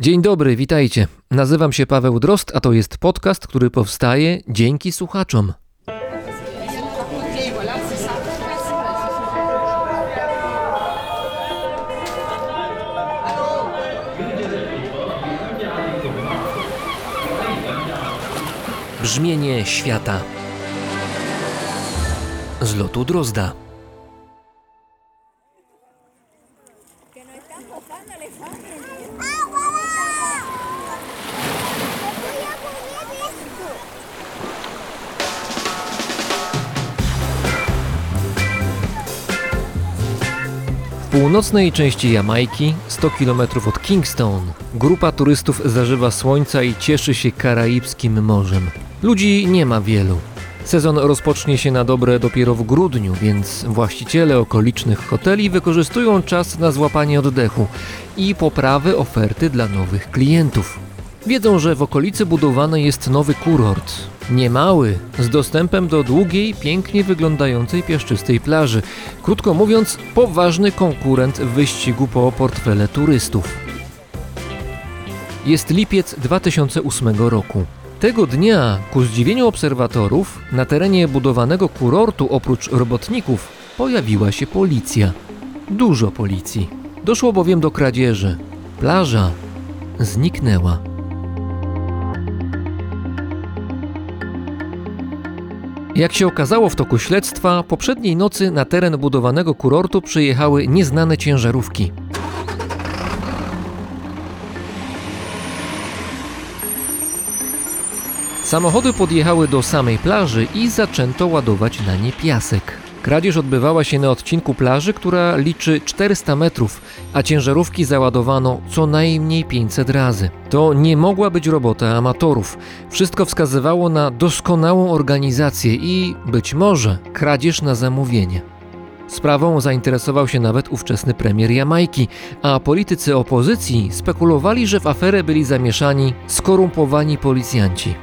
Dzień dobry, witajcie. Nazywam się Paweł Drost, a to jest podcast, który powstaje dzięki słuchaczom. Brzmienie świata z lotu Drozda. Północnej części Jamajki, 100 km od Kingston, grupa turystów zażywa słońca i cieszy się karaibskim morzem. Ludzi nie ma wielu. Sezon rozpocznie się na dobre dopiero w grudniu, więc właściciele okolicznych hoteli wykorzystują czas na złapanie oddechu i poprawę oferty dla nowych klientów. Wiedzą, że w okolicy budowany jest nowy kurort. Niemały, z dostępem do długiej, pięknie wyglądającej piaszczystej plaży. Krótko mówiąc, poważny konkurent w wyścigu po portfele turystów. Jest lipiec 2008 roku. Tego dnia, ku zdziwieniu obserwatorów, na terenie budowanego kurortu oprócz robotników pojawiła się policja. Dużo policji. Doszło bowiem do kradzieży. Plaża zniknęła. Jak się okazało w toku śledztwa, poprzedniej nocy na teren budowanego kurortu przyjechały nieznane ciężarówki. Samochody podjechały do samej plaży i zaczęto ładować na nie piasek. Kradzież odbywała się na odcinku plaży, która liczy 400 metrów, a ciężarówki załadowano co najmniej 500 razy. To nie mogła być robota amatorów. Wszystko wskazywało na doskonałą organizację i być może kradzież na zamówienie. Sprawą zainteresował się nawet ówczesny premier Jamajki, a politycy opozycji spekulowali, że w aferę byli zamieszani skorumpowani policjanci.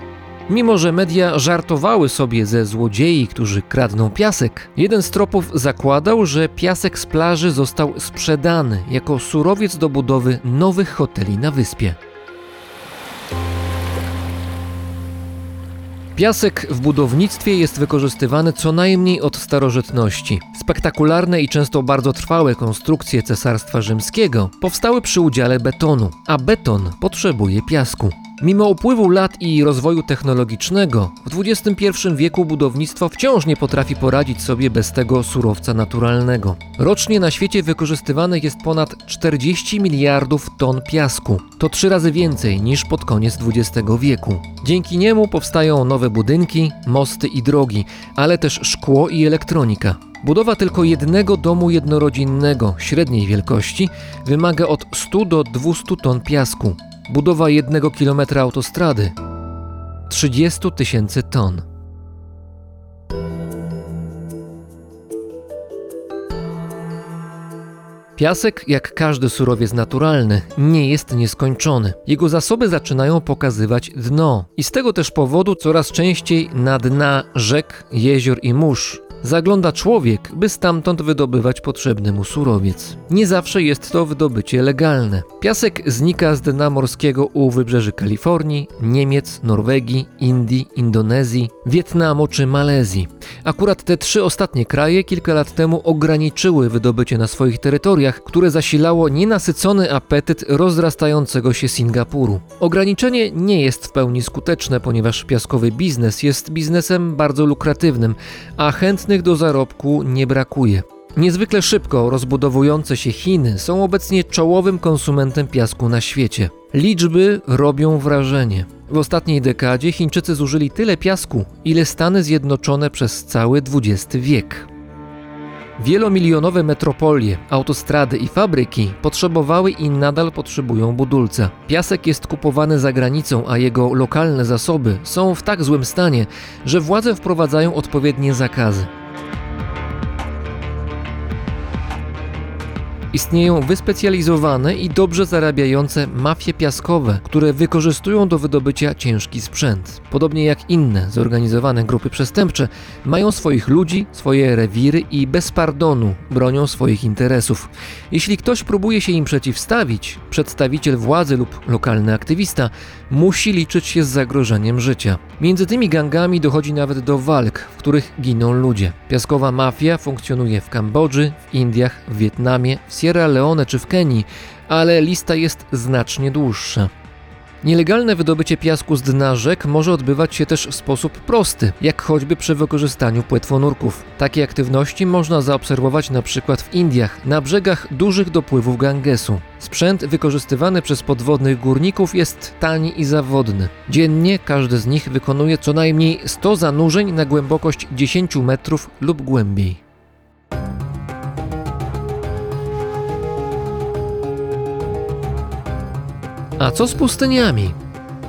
Mimo, że media żartowały sobie ze złodziei, którzy kradną piasek, jeden z tropów zakładał, że piasek z plaży został sprzedany jako surowiec do budowy nowych hoteli na wyspie. Piasek w budownictwie jest wykorzystywany co najmniej od starożytności. Spektakularne i często bardzo trwałe konstrukcje Cesarstwa Rzymskiego powstały przy udziale betonu, a beton potrzebuje piasku. Mimo upływu lat i rozwoju technologicznego, w XXI wieku budownictwo wciąż nie potrafi poradzić sobie bez tego surowca naturalnego. Rocznie na świecie wykorzystywane jest ponad 40 miliardów ton piasku. To trzy razy więcej niż pod koniec XX wieku. Dzięki niemu powstają nowe budynki, mosty i drogi, ale też szkło i elektronika. Budowa tylko jednego domu jednorodzinnego średniej wielkości wymaga od 100 do 200 ton piasku. Budowa jednego kilometra autostrady 30 tysięcy ton. Piasek, jak każdy surowiec naturalny, nie jest nieskończony. Jego zasoby zaczynają pokazywać dno i z tego też powodu coraz częściej na dna rzek, jezior i mórz zagląda człowiek, by stamtąd wydobywać potrzebny mu surowiec. Nie zawsze jest to wydobycie legalne. Piasek znika z dna morskiego u wybrzeży Kalifornii, Niemiec, Norwegii, Indii, Indonezji, Wietnamu czy Malezji. Akurat te trzy ostatnie kraje kilka lat temu ograniczyły wydobycie na swoich terytoriach, które zasilało nienasycony apetyt rozrastającego się Singapuru. Ograniczenie nie jest w pełni skuteczne, ponieważ piaskowy biznes jest biznesem bardzo lukratywnym, a chętnych do zarobku nie brakuje. Niezwykle szybko rozbudowujące się Chiny są obecnie czołowym konsumentem piasku na świecie. Liczby robią wrażenie. W ostatniej dekadzie Chińczycy zużyli tyle piasku, ile Stany Zjednoczone przez cały XX wiek. Wielomilionowe metropolie, autostrady i fabryki potrzebowały i nadal potrzebują budulca. Piasek jest kupowany za granicą, a jego lokalne zasoby są w tak złym stanie, że władze wprowadzają odpowiednie zakazy. Istnieją wyspecjalizowane i dobrze zarabiające mafie piaskowe, które wykorzystują do wydobycia ciężki sprzęt. Podobnie jak inne zorganizowane grupy przestępcze, mają swoich ludzi, swoje rewiry i bez pardonu bronią swoich interesów. Jeśli ktoś próbuje się im przeciwstawić, przedstawiciel władzy lub lokalny aktywista musi liczyć się z zagrożeniem życia. Między tymi gangami dochodzi nawet do walk, w których giną ludzie. Piaskowa mafia funkcjonuje w Kambodży, w Indiach, w Wietnamie, w Sierra Leone czy w Kenii, ale lista jest znacznie dłuższa. Nielegalne wydobycie piasku z dna rzek może odbywać się też w sposób prosty, jak choćby przy wykorzystaniu płetwonurków. Takie aktywności można zaobserwować na przykład w Indiach, na brzegach dużych dopływów Gangesu. Sprzęt wykorzystywany przez podwodnych górników jest tani i zawodny. Dziennie każdy z nich wykonuje co najmniej 100 zanurzeń na głębokość 10 metrów lub głębiej. A co z pustyniami?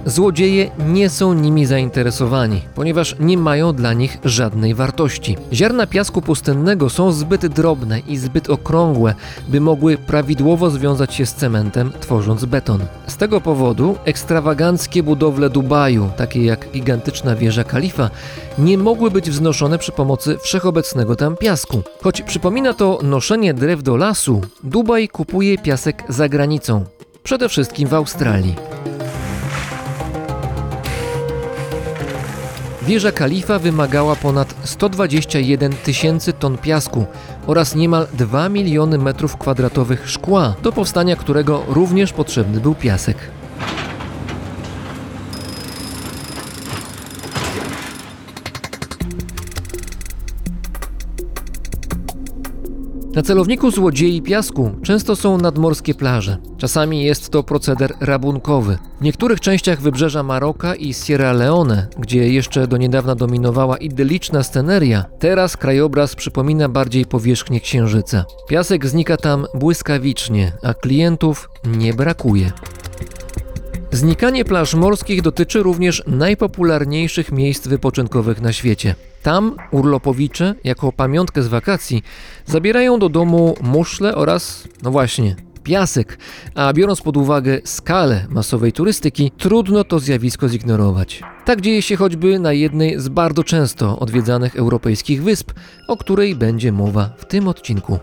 Złodzieje nie są nimi zainteresowani, ponieważ nie mają dla nich żadnej wartości. Ziarna piasku pustynnego są zbyt drobne i zbyt okrągłe, by mogły prawidłowo związać się z cementem, tworząc beton. Z tego powodu ekstrawaganckie budowle Dubaju, takie jak gigantyczna wieża Kalifa, nie mogły być wznoszone przy pomocy wszechobecnego tam piasku. Choć przypomina to noszenie drew do lasu, Dubaj kupuje piasek za granicą, przede wszystkim w Australii. Wieża Kalifa wymagała ponad 121 tysięcy ton piasku oraz niemal 2 miliony metrów kwadratowych szkła, do powstania którego również potrzebny był piasek. Na celowniku złodziei piasku często są nadmorskie plaże. Czasami jest to proceder rabunkowy. W niektórych częściach wybrzeża Maroka i Sierra Leone, gdzie jeszcze do niedawna dominowała idyliczna sceneria, teraz krajobraz przypomina bardziej powierzchnię księżyca. Piasek znika tam błyskawicznie, a klientów nie brakuje. Znikanie plaż morskich dotyczy również najpopularniejszych miejsc wypoczynkowych na świecie. Tam urlopowicze, jako pamiątkę z wakacji, zabierają do domu muszle oraz, no właśnie, piasek, a biorąc pod uwagę skalę masowej turystyki, trudno to zjawisko zignorować. Tak dzieje się choćby na jednej z bardzo często odwiedzanych europejskich wysp, o której będzie mowa w tym odcinku.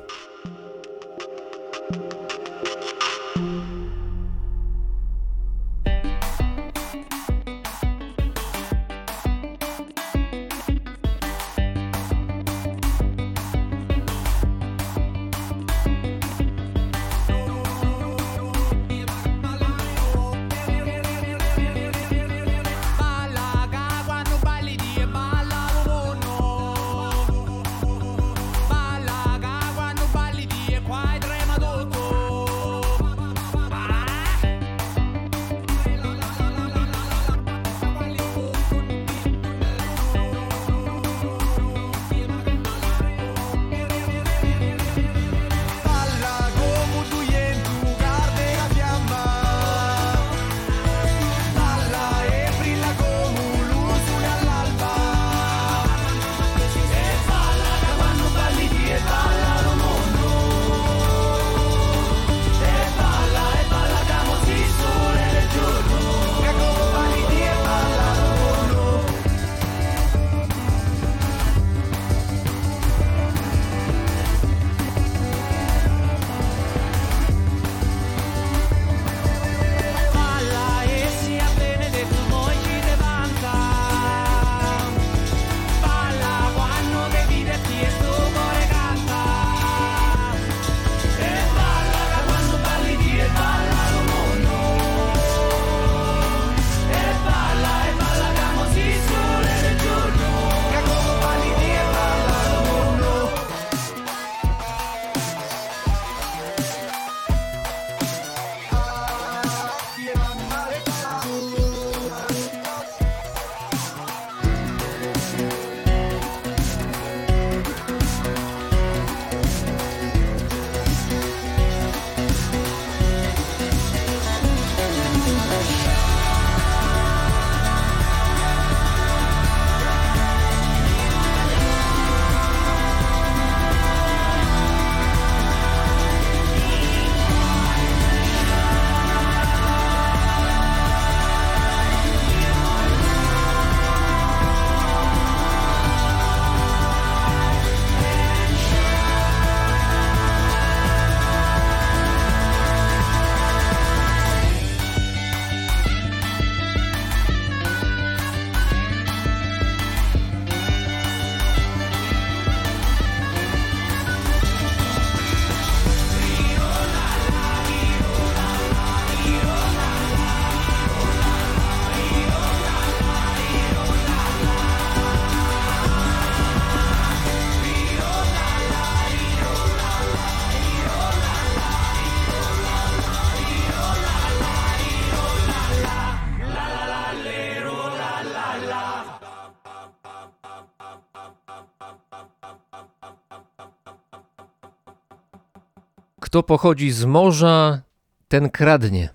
Kto pochodzi z morza, ten kradnie.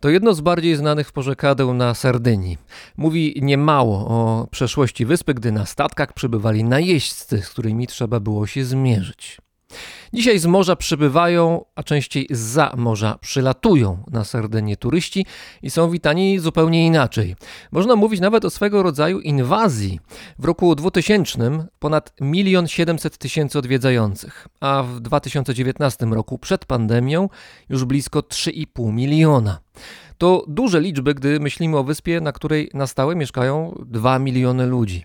To jedno z bardziej znanych porzekadeł na Sardynii. Mówi niemało o przeszłości wyspy, gdy na statkach przybywali najeźdźcy, z którymi trzeba było się zmierzyć. Dzisiaj z morza przybywają, a częściej za morza przylatują na Sardynię turyści i są witani zupełnie inaczej. Można mówić nawet o swego rodzaju inwazji. W roku 2000 ponad 1 700 tysięcy odwiedzających, a w 2019 roku przed pandemią już blisko 3,5 miliona. To duże liczby, gdy myślimy o wyspie, na której na stałe mieszkają 2 miliony ludzi.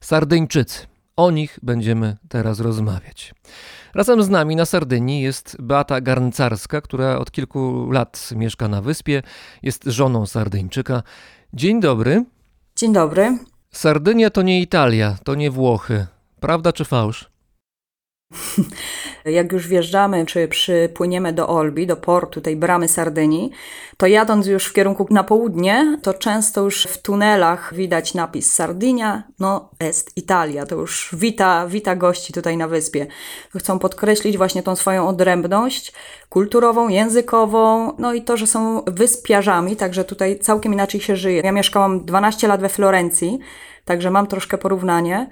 Sardyńczycy. O nich będziemy teraz rozmawiać. Razem z nami na Sardynii jest Beata Garncarska, która od kilku lat mieszka na wyspie, jest żoną Sardyńczyka. Dzień dobry. Dzień dobry. Sardynia to nie Italia, to nie Włochy. Prawda czy fałsz? Jak już wjeżdżamy, czy przypłyniemy do Olbi, do portu tej bramy Sardynii, to jadąc już w kierunku na południe, to często już w tunelach widać napis Sardynia, no est Italia. To już wita, wita gości tutaj na wyspie. Chcą podkreślić właśnie tą swoją odrębność kulturową, językową, no i to, że są wyspiarzami, także tutaj całkiem inaczej się żyje. Ja mieszkałam 12 lat we Florencji, także mam troszkę porównanie.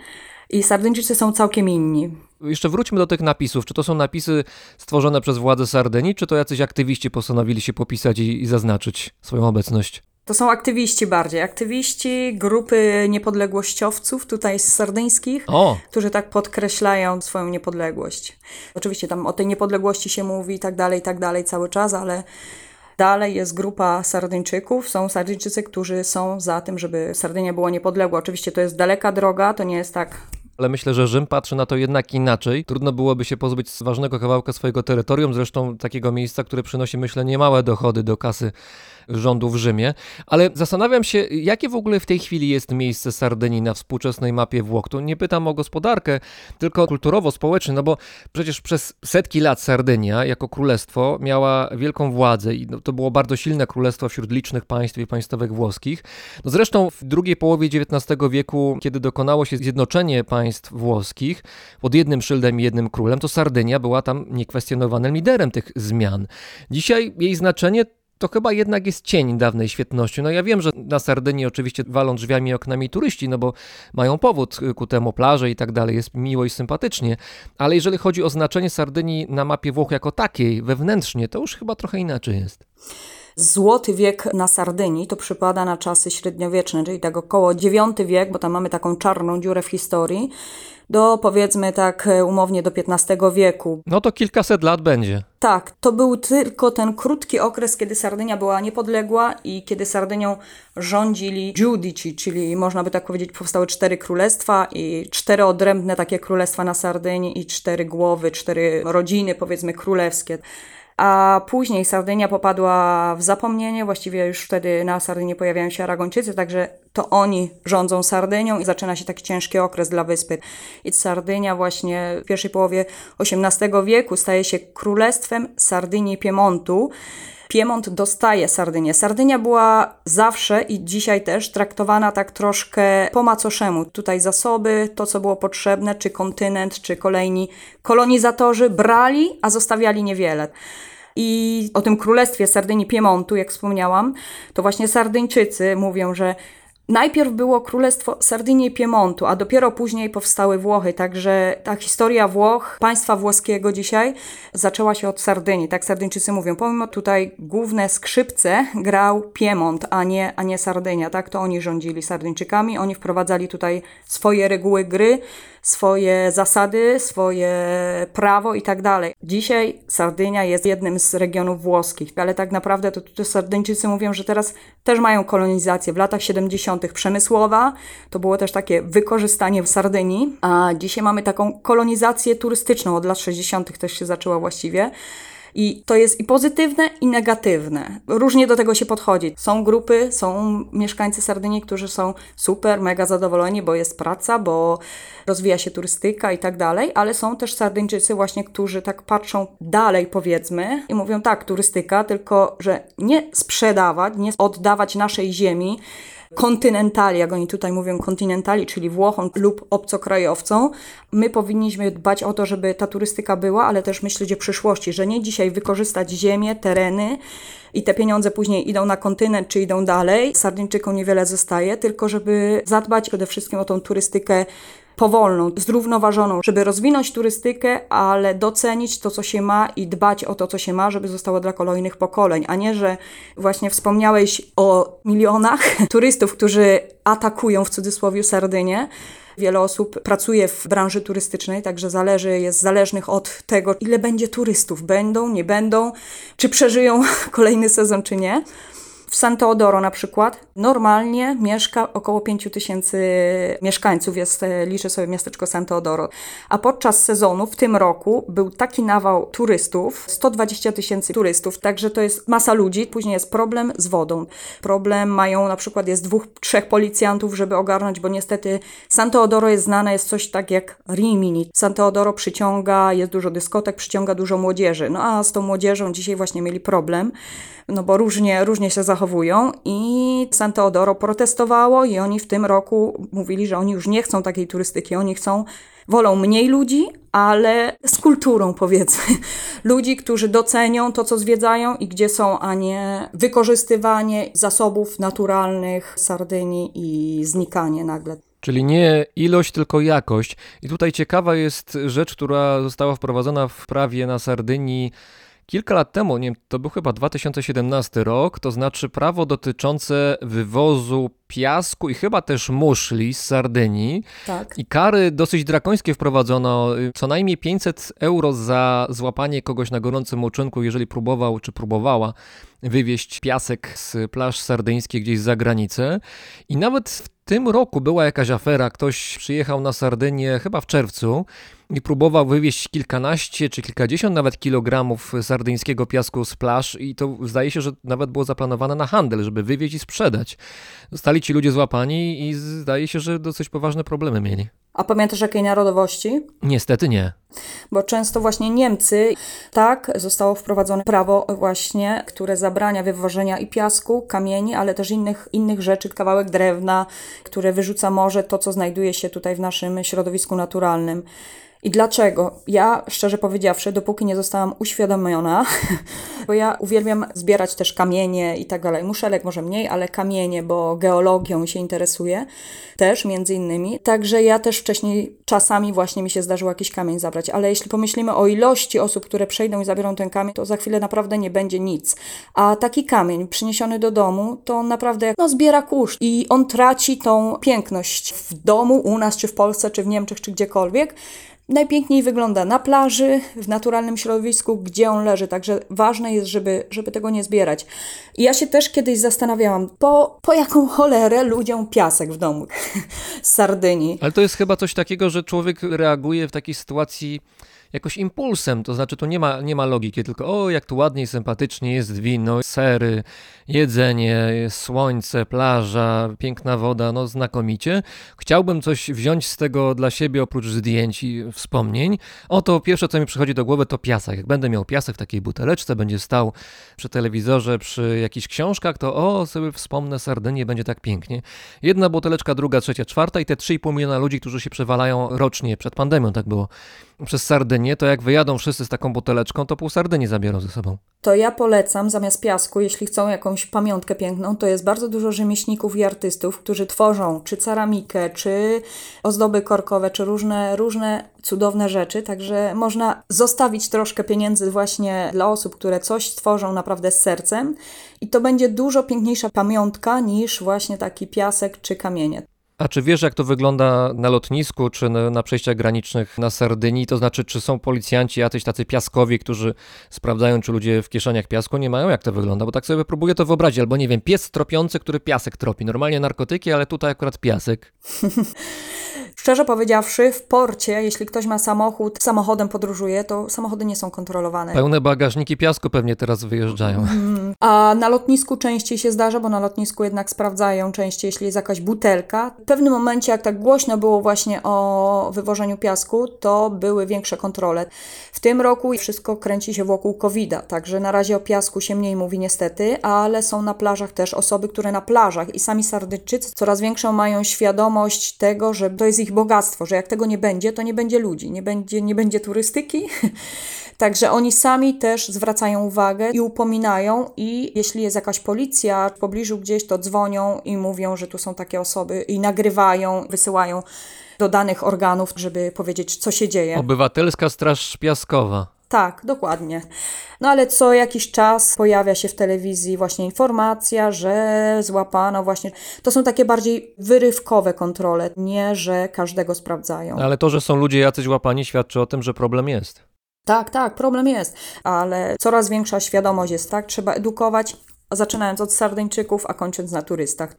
I Sardyńczycy są całkiem inni. Jeszcze wróćmy do tych napisów. Czy to są napisy stworzone przez władze Sardynii, czy to jacyś aktywiści postanowili się popisać i, i zaznaczyć swoją obecność? To są aktywiści bardziej. Aktywiści, grupy niepodległościowców tutaj z sardyńskich, O, którzy tak podkreślają swoją niepodległość. Oczywiście tam o tej niepodległości się mówi i tak dalej, i tak dalej cały czas, ale dalej jest grupa Sardyńczyków. Są Sardyńczycy, którzy są za tym, żeby Sardynia była niepodległa. Oczywiście to jest daleka droga, to nie jest tak ale myślę, że Rzym patrzy na to jednak inaczej. Trudno byłoby się pozbyć ważnego kawałka swojego terytorium, zresztą takiego miejsca, które przynosi, myślę, niemałe dochody do kasy rządu w Rzymie. Ale zastanawiam się, jakie w ogóle w tej chwili jest miejsce Sardynii na współczesnej mapie Włoch. Tu nie pytam o gospodarkę, tylko kulturowo-społecznie, no bo przecież przez setki lat Sardynia jako królestwo miała wielką władzę i no, to było bardzo silne królestwo wśród licznych państw i państwowek włoskich. No zresztą w drugiej połowie XIX wieku, kiedy dokonało się zjednoczenie państw włoskich pod jednym szyldem i jednym królem, to Sardynia była tam niekwestionowanym liderem tych zmian. Dzisiaj jej znaczenie to chyba jednak jest cień dawnej świetności. No ja wiem, że na Sardynii oczywiście walą drzwiami i oknami turyści, no bo mają powód ku temu plaże i tak dalej, jest miło i sympatycznie, ale jeżeli chodzi o znaczenie Sardynii na mapie Włoch jako takiej, wewnętrznie, to już chyba trochę inaczej jest. Złoty wiek na Sardynii to przypada na czasy średniowieczne, czyli tak około IX wiek, bo tam mamy taką czarną dziurę w historii, do powiedzmy tak umownie do XV wieku. No to kilkaset lat będzie. Tak, to był tylko ten krótki okres, kiedy Sardynia była niepodległa i kiedy Sardynią rządzili giudici, czyli można by tak powiedzieć powstały cztery królestwa i cztery odrębne takie królestwa na Sardynii i cztery głowy, cztery rodziny powiedzmy królewskie a później Sardynia popadła w zapomnienie, właściwie już wtedy na Sardynii pojawiają się Aragończycy, także to oni rządzą Sardynią i zaczyna się taki ciężki okres dla wyspy. I Sardynia właśnie w pierwszej połowie XVIII wieku staje się królestwem Sardynii i Piemontu. Piemont dostaje Sardynię. Sardynia była zawsze i dzisiaj też traktowana tak troszkę po macoszemu. Tutaj zasoby, to co było potrzebne, czy kontynent, czy kolejni kolonizatorzy brali, a zostawiali niewiele. I o tym królestwie Sardynii Piemontu, jak wspomniałam, to właśnie Sardyńczycy mówią, że Najpierw było Królestwo Sardynii i Piemontu, a dopiero później powstały Włochy. Także ta historia Włoch, państwa włoskiego dzisiaj, zaczęła się od Sardynii. Tak Sardyńczycy mówią. Pomimo tutaj główne skrzypce grał Piemont, a nie, a nie Sardynia. Tak to oni rządzili Sardyńczykami. Oni wprowadzali tutaj swoje reguły gry, swoje zasady, swoje prawo i tak dalej. Dzisiaj Sardynia jest jednym z regionów włoskich, ale tak naprawdę to, to Sardyńczycy mówią, że teraz też mają kolonizację. W latach 70. przemysłowa to było też takie wykorzystanie w Sardynii, a dzisiaj mamy taką kolonizację turystyczną. Od lat 60. też się zaczęła właściwie. I to jest i pozytywne, i negatywne. Różnie do tego się podchodzi. Są grupy, są mieszkańcy Sardynii, którzy są super, mega zadowoleni, bo jest praca, bo rozwija się turystyka i tak dalej, ale są też Sardyńczycy właśnie, którzy tak patrzą dalej powiedzmy i mówią tak, turystyka, tylko że nie sprzedawać, nie oddawać naszej ziemi, kontynentali, jak oni tutaj mówią kontynentali, czyli Włochom lub obcokrajowcom, my powinniśmy dbać o to, żeby ta turystyka była, ale też myśleć o przyszłości, że nie dzisiaj wykorzystać ziemię, tereny i te pieniądze później idą na kontynent czy idą dalej, Sardyńczykom niewiele zostaje, tylko żeby zadbać przede wszystkim o tą turystykę powolną, zrównoważoną, żeby rozwinąć turystykę, ale docenić to, co się ma i dbać o to, co się ma, żeby zostało dla kolejnych pokoleń, a nie, że właśnie wspomniałeś o milionach turystów, którzy atakują w cudzysłowie Sardynię. Wiele osób pracuje w branży turystycznej, także zależy, jest zależnych od tego, ile będzie turystów. Będą, nie będą, czy przeżyją kolejny sezon, czy nie. W San Teodoro na przykład normalnie mieszka około 5 tysięcy mieszkańców, jest, e, liczy sobie miasteczko San Teodoro. A podczas sezonu w tym roku był taki nawał turystów, 120 tysięcy turystów, także to jest masa ludzi. Później jest problem z wodą. Problem mają na przykład jest dwóch, trzech policjantów, żeby ogarnąć, bo niestety San Teodoro jest znane, jest coś tak jak Rimini. San Teodoro przyciąga, jest dużo dyskotek, przyciąga dużo młodzieży. No a z tą młodzieżą dzisiaj właśnie mieli problem no bo różnie, różnie się zachowują i San Teodoro protestowało i oni w tym roku mówili, że oni już nie chcą takiej turystyki, oni chcą, wolą mniej ludzi, ale z kulturą powiedzmy. Ludzi, którzy docenią to, co zwiedzają i gdzie są, a nie wykorzystywanie zasobów naturalnych Sardynii i znikanie nagle. Czyli nie ilość, tylko jakość. I tutaj ciekawa jest rzecz, która została wprowadzona w prawie na Sardynii Kilka lat temu, nie to był chyba 2017 rok, to znaczy prawo dotyczące wywozu piasku i chyba też muszli z Sardynii. Tak. I kary dosyć drakońskie wprowadzono, y, co najmniej 500 euro za złapanie kogoś na gorącym uczynku, jeżeli próbował czy próbowała wywieźć piasek z plaż sardyńskich gdzieś za granicę. I nawet w tym roku była jakaś afera, ktoś przyjechał na Sardynię chyba w czerwcu i próbował wywieźć kilkanaście czy kilkadziesiąt nawet kilogramów sardyńskiego piasku z plaż i to zdaje się, że nawet było zaplanowane na handel, żeby wywieźć i sprzedać. Zostali ci ludzie złapani i zdaje się, że dosyć poważne problemy mieli. A pamiętasz jakiej narodowości? Niestety nie. Bo często właśnie Niemcy, tak, zostało wprowadzone prawo właśnie, które zabrania wywożenia i piasku, kamieni, ale też innych, innych rzeczy, kawałek drewna, które wyrzuca morze, to co znajduje się tutaj w naszym środowisku naturalnym. I dlaczego? Ja, szczerze powiedziawszy, dopóki nie zostałam uświadomiona, bo ja uwielbiam zbierać też kamienie i tak dalej. Muszelek może mniej, ale kamienie, bo geologią się interesuję też między innymi. Także ja też wcześniej czasami właśnie mi się zdarzyło jakiś kamień zabrać, ale jeśli pomyślimy o ilości osób, które przejdą i zabiorą ten kamień, to za chwilę naprawdę nie będzie nic. A taki kamień przyniesiony do domu, to on naprawdę no, zbiera kurz i on traci tą piękność w domu, u nas, czy w Polsce, czy w Niemczech, czy gdziekolwiek najpiękniej wygląda na plaży, w naturalnym środowisku, gdzie on leży. Także ważne jest, żeby, żeby tego nie zbierać. I ja się też kiedyś zastanawiałam, po, po jaką cholerę ludziom piasek w domu z Sardynii. Ale to jest chyba coś takiego, że człowiek reaguje w takiej sytuacji jakoś impulsem, to znaczy tu nie ma, nie ma logiki, tylko o jak tu ładnie i sympatycznie jest wino, sery, jedzenie, słońce, plaża, piękna woda, no znakomicie. Chciałbym coś wziąć z tego dla siebie oprócz zdjęć i wspomnień. Oto pierwsze co mi przychodzi do głowy to piasek. Jak będę miał piasek w takiej buteleczce, będzie stał przy telewizorze, przy jakichś książkach, to o sobie wspomnę Sardynię, będzie tak pięknie. Jedna buteleczka, druga, trzecia, czwarta i te 3,5 miliona ludzi, którzy się przewalają rocznie, przed pandemią tak było, przez Sardynię, to jak wyjadą wszyscy z taką buteleczką, to pół Sardynii zabiorą ze sobą. To ja polecam zamiast piasku, jeśli chcą jakąś pamiątkę piękną, to jest bardzo dużo rzemieślników i artystów, którzy tworzą czy ceramikę, czy ozdoby korkowe, czy różne, różne cudowne rzeczy. Także można zostawić troszkę pieniędzy właśnie dla osób, które coś tworzą naprawdę z sercem i to będzie dużo piękniejsza pamiątka niż właśnie taki piasek czy kamienie. A czy wiesz, jak to wygląda na lotnisku, czy na, przejściach granicznych na Sardynii? To znaczy, czy są policjanci, jacyś tacy piaskowi, którzy sprawdzają, czy ludzie w kieszeniach piasku nie mają? Jak to wygląda? Bo tak sobie próbuję to wyobrazić. Albo nie wiem, pies tropiący, który piasek tropi. Normalnie narkotyki, ale tutaj akurat piasek. Szczerze powiedziawszy, w porcie, jeśli ktoś ma samochód, samochodem podróżuje, to samochody nie są kontrolowane. Pełne bagażniki piasku pewnie teraz wyjeżdżają. A na lotnisku częściej się zdarza, bo na lotnisku jednak sprawdzają częściej, jeśli jest jakaś butelka. W pewnym momencie, jak tak głośno było właśnie o wywożeniu piasku, to były większe kontrole. W tym roku wszystko kręci się wokół COVID-a, także na razie o piasku się mniej mówi niestety, ale są na plażach też osoby, które na plażach i sami Sardyjczycy coraz większą mają świadomość tego, że to jest ich bogactwo, że jak tego nie będzie, to nie będzie ludzi, nie będzie, nie będzie turystyki. Także oni sami też zwracają uwagę i upominają, i jeśli jest jakaś policja w pobliżu gdzieś, to dzwonią i mówią, że tu są takie osoby, i nagrywają, wysyłają do danych organów, żeby powiedzieć, co się dzieje. Obywatelska Straż Piaskowa. Tak, dokładnie. No ale co jakiś czas pojawia się w telewizji właśnie informacja, że złapano właśnie. To są takie bardziej wyrywkowe kontrole, nie że każdego sprawdzają. Ale to, że są ludzie jacyś łapani, świadczy o tym, że problem jest. Tak, tak, problem jest, ale coraz większa świadomość jest, tak? Trzeba edukować, zaczynając od Sardyńczyków, a kończąc na turystach.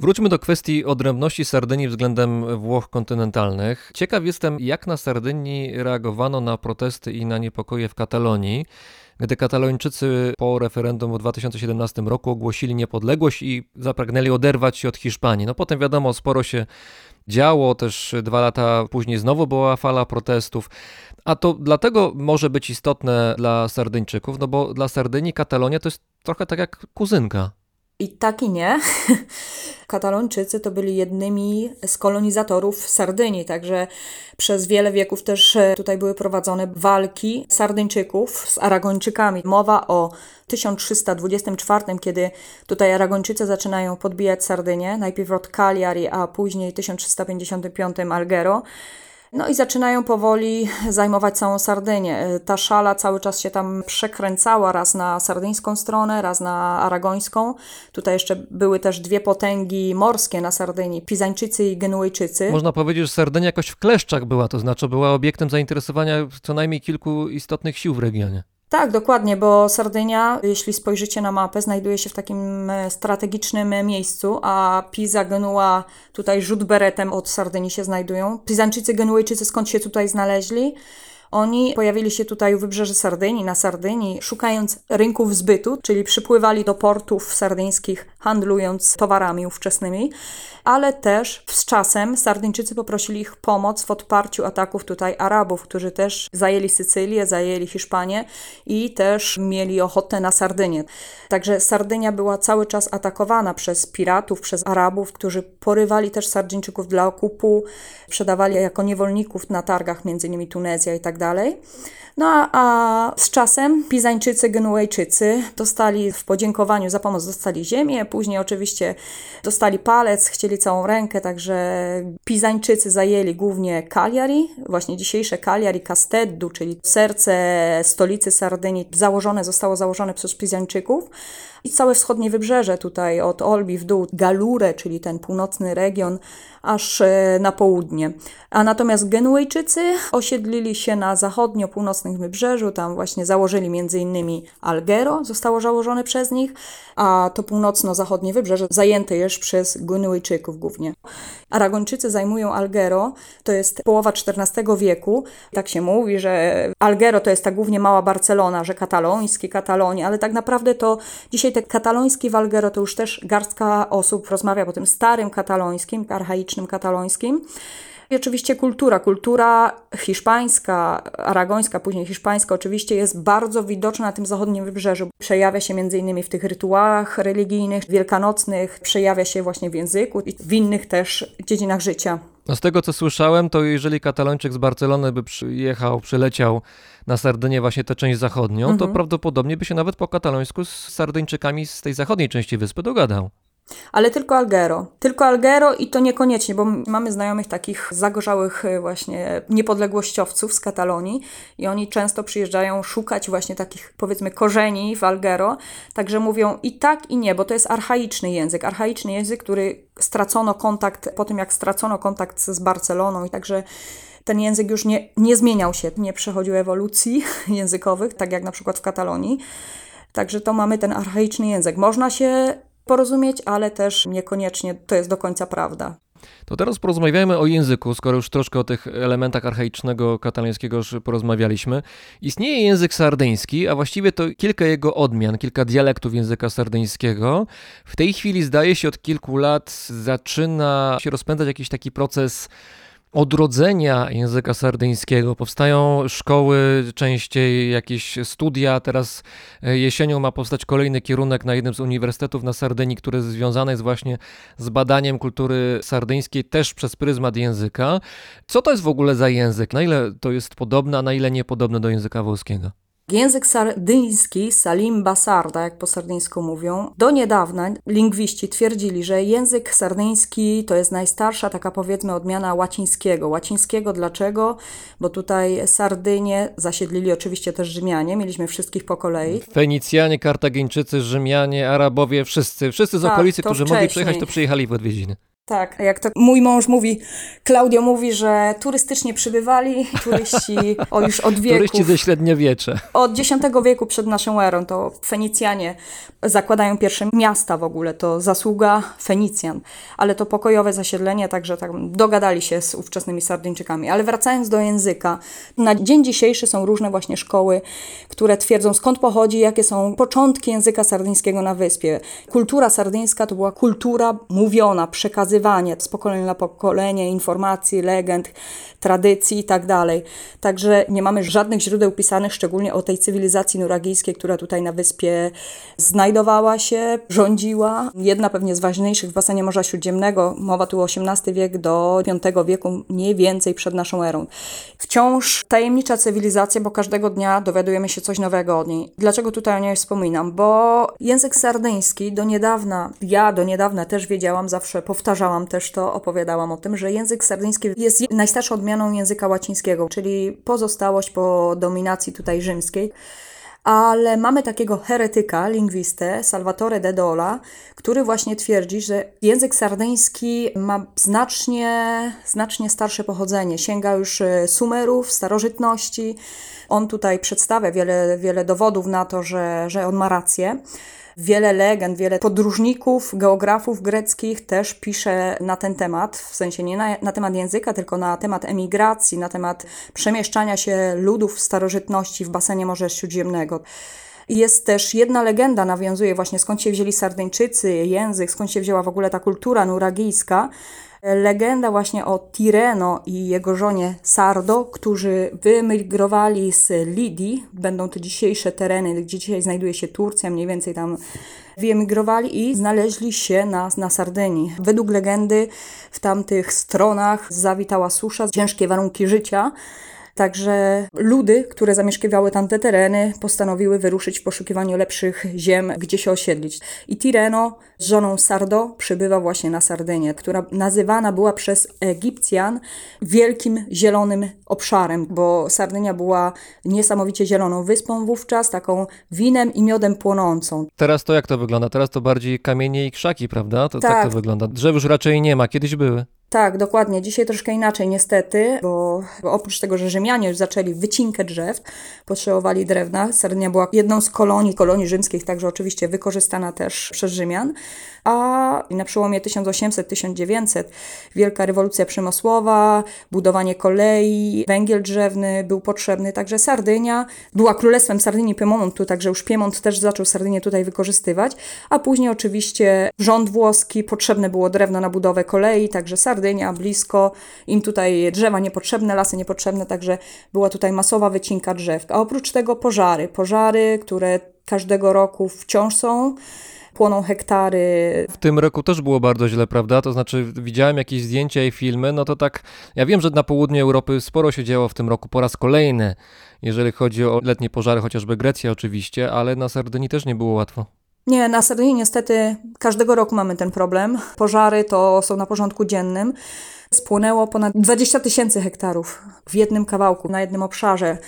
Wróćmy do kwestii odrębności Sardynii względem Włoch kontynentalnych. Ciekaw jestem, jak na Sardynii reagowano na protesty i na niepokoje w Katalonii, gdy Katalończycy po referendum w 2017 roku ogłosili niepodległość i zapragnęli oderwać się od Hiszpanii. No potem wiadomo, sporo się działo, też dwa lata później znowu była fala protestów. A to dlatego może być istotne dla Sardyńczyków, no bo dla Sardynii Katalonia to jest trochę tak jak kuzynka. I tak i nie. Katalończycy to byli jednymi z kolonizatorów Sardynii, także przez wiele wieków też e, tutaj były prowadzone walki Sardyńczyków z Aragończykami. Mowa o 1324, kiedy tutaj Aragończycy zaczynają podbijać Sardynię, najpierw od Cagliari, a później 1355 Alghero. No i zaczynają powoli zajmować całą Sardynię. Ta szala cały czas się tam przekręcała, raz na sardyńską stronę, raz na aragońską. Tutaj jeszcze były też dwie potęgi morskie na Sardynii, Pizańczycy i Genuejczycy. Można powiedzieć, że Sardynia jakoś w kleszczach była, to znaczy była obiektem zainteresowania co najmniej kilku istotnych sił w regionie. Tak, dokładnie, bo Sardynia, jeśli spojrzycie na mapę, znajduje się w takim e, strategicznym e, miejscu, a Pisa, Genua, tutaj rzut beretem od Sardynii się znajdują. Pizańczycy, Genuejczycy skąd się tutaj znaleźli? Oni pojawili się tutaj u wybrzeży Sardynii, na Sardynii, szukając rynków zbytu, czyli przypływali do portów sardyńskich, handlując towarami ówczesnymi, ale też z czasem Sardyńczycy poprosili ich pomoc w odparciu ataków tutaj Arabów, którzy też zajęli Sycylię, zajęli Hiszpanię i też mieli ochotę na Sardynię. Także Sardynia była cały czas atakowana przez piratów, przez Arabów, którzy porywali też Sardyńczyków dla okupu, sprzedawali jako niewolników na targach, między innymi Tunezja i tak dalej. No a, z czasem Pizańczycy, Genuejczycy dostali w podziękowaniu za pomoc, dostali ziemię, później oczywiście dostali palec, chcieli całą rękę, także Pizańczycy zajęli głównie Cagliari, właśnie dzisiejsze Cagliari, Casteddu, czyli serce stolicy Sardynii, założone, zostało założone przez Pizańczyków i całe wschodnie wybrzeże tutaj od Olbi w dół, Galurę, czyli ten północny region, aż e, na południe. A natomiast Genuejczycy osiedlili się na zachodnio-północnym wybrzeżu, tam właśnie założyli innymi Alghero, zostało założone przez nich, a to północno-zachodnie wybrzeże zajęte już przez Genuejczyków głównie. Aragończycy zajmują Alghero, to jest połowa XIV wieku. Tak się mówi, że Alghero to jest ta głównie mała Barcelona, że kataloński, Katalonia, ale tak naprawdę to dzisiaj te kataloński w Alghero to już też garstka osób rozmawia o tym starym katalońskim, archaicznym katalońskim. I oczywiście kultura. Kultura hiszpańska, aragońska, później hiszpańska oczywiście jest bardzo widoczna na tym zachodnim wybrzeżu. Przejawia się między innymi w tych rytuałach religijnych, wielkanocnych, przejawia się właśnie w języku i w innych też dziedzinach życia. No z tego co słyszałem, to jeżeli Katalończyk z Barcelony by przyjechał, przyleciał na Sardynię, właśnie tę część zachodnią, to prawdopodobnie by się nawet po katalońsku z Sardyńczykami z tej zachodniej części wyspy dogadał. Ale tylko Alghero. Tylko Alghero i to niekoniecznie, bo mamy znajomych takich zagorzałych y, właśnie niepodległościowców z Katalonii i oni często przyjeżdżają szukać właśnie takich powiedzmy korzeni w Alghero, także mówią i tak i nie, bo to jest archaiczny język, archaiczny język, który stracono kontakt po tym jak stracono kontakt z Barceloną i także ten język już nie, nie zmieniał się, nie przechodził ewolucji językowych, tak jak na przykład w Katalonii. Także to mamy ten archaiczny język. Można się porozumieć, ale też niekoniecznie to jest do końca prawda. To teraz porozmawiajmy o języku, skoro już troszkę o tych elementach archaicznego katalańskiego już porozmawialiśmy. Istnieje język sardyński, a właściwie to kilka jego odmian, kilka dialektów języka sardyńskiego. W tej chwili zdaje się od kilku lat zaczyna się rozpędzać jakiś taki proces odrodzenia języka sardyńskiego. Powstają szkoły, częściej jakieś studia. Teraz e, jesienią ma powstać kolejny kierunek na jednym z uniwersytetów na Sardynii, który związany jest właśnie z badaniem kultury sardyńskiej też przez pryzmat języka. Co to jest w ogóle za język? Na ile to jest podobne, a na ile niepodobne do języka włoskiego? Język sardyński, salim basarda, jak po sardyńsku mówią, do niedawna lingwiści twierdzili, że język sardyński to jest najstarsza taka powiedzmy odmiana łacińskiego. Łacińskiego dlaczego? Bo tutaj Sardynię zasiedlili oczywiście też Rzymianie, mieliśmy wszystkich po kolei. Fenicjanie, Kartagińczycy, Rzymianie, Arabowie, wszyscy, wszyscy z Tak, okolicy, to którzy mogli wcześniej. przyjechać, to przyjechali w odwiedziny. Tak, jak to mój mąż mówi, Klaudio mówi, że turystycznie przybywali, turyści o już od wieków. Turyści ze średniowiecza. Od X wieku przed naszą erą to Fenicjanie zakładają pierwsze miasta w ogóle, to zasługa Fenicjan, ale to pokojowe zasiedlenie, także tak dogadali się z ówczesnymi Sardyńczykami. Ale wracając do języka, na dzień dzisiejszy są różne właśnie szkoły, które twierdzą skąd pochodzi, jakie są początki języka sardyńskiego na wyspie. Kultura sardyńska to była kultura mówiona, przekazywanie z pokolenia na pokolenie informacji, legend, tradycji i tak. Także nie mamy żadnych źródeł pisanych, szczególnie o tej cywilizacji nuragijskiej, która tutaj na wyspie znajdowała się, rządziła. Jedna pewnie z ważniejszych w basenie Morza Śródziemnego, mowa tu o XVIII wiek do V wieku, mniej więcej przed naszą erą. Wciąż tajemnicza cywilizacja, bo każdego dnia dowiadujemy się coś nowego od niej. Dlaczego tutaj o niej wspominam? Bo język sardyński do niedawna, ja do niedawna też wiedziałam, zawsze powtarzałam też to, opowiadałam o tym, że język sardyński jest najstarszą odmianą języka łacińskiego, czyli pozostałość po dominacji tutaj rzymskiej. Ale mamy takiego heretyka, lingwistę, Salvatore de Dola, który właśnie twierdzi, że język sardyński ma znacznie, znacznie starsze pochodzenie. Sięga już e, Sumerów, starożytności. On tutaj przedstawia wiele, wiele dowodów na to, że, że on ma rację. Wiele legend, wiele podróżników, geografów greckich też pisze na ten temat, w sensie nie na, na temat języka, tylko na temat emigracji, na temat przemieszczania się ludów w starożytności w basenie Morza Śródziemnego. Jest też jedna legenda, nawiązuje właśnie skąd się wzięli Sardyńczycy, język, skąd się wzięła w ogóle ta kultura nuragijska. Legenda właśnie o Tireno i jego żonie Sardo, którzy wyemigrowali z Lidii, będą to dzisiejsze tereny, gdzie dzisiaj znajduje się Turcja, mniej więcej tam wyemigrowali i znaleźli się na, na Sardynii. Według legendy w tamtych stronach zawitała susza, ciężkie warunki życia. Także ludy, które zamieszkiwały tamte tereny, postanowiły wyruszyć w poszukiwaniu lepszych ziem, gdzie się osiedlić. I Tireno z żoną Sardo przybywa właśnie na Sardynię, która nazywana była przez Egipcjan wielkim zielonym obszarem, bo Sardynia była niesamowicie zieloną wyspą wówczas, taką winem i miodem płonącą. Teraz to jak to wygląda? Teraz to bardziej kamienie i krzaki, prawda? To tak, Tak. to wygląda. Drzew już raczej nie ma, kiedyś były. Tak, dokładnie. Dzisiaj troszkę inaczej niestety, bo, bo oprócz tego, że Rzymianie już zaczęli wycinkę drzew, potrzebowali drewna. Sardynia była jedną z kolonii, kolonii rzymskich, także oczywiście wykorzystana też przez Rzymian. A na przełomie 1800-1900 wielka rewolucja przemysłowa, budowanie kolei, węgiel drzewny był potrzebny, także Sardynia. Była królestwem Sardynii Piemontu, także już Piemont też zaczął Sardynię tutaj wykorzystywać, a później oczywiście rząd włoski, potrzebne było drewno na budowę kolei, także Sardynia blisko, im tutaj drzewa niepotrzebne, lasy niepotrzebne, także była tutaj masowa wycinka drzew. A oprócz tego pożary, pożary, które każdego roku wciąż są, płoną hektary W tym roku też było bardzo źle, prawda? To znaczy, widziałem jakieś zdjęcia i filmy, no to tak, ja wiem, że na południu Europy sporo się działo w tym roku po raz kolejny, jeżeli chodzi o letnie pożary, chociażby Grecja oczywiście, ale na Sardynii też nie było łatwo. Nie, na Sardynii niestety każdego roku mamy ten problem. Pożary to są na porządku dziennym. Spłonęło ponad 20 tysięcy hektarów w jednym kawałku, na jednym obszarze.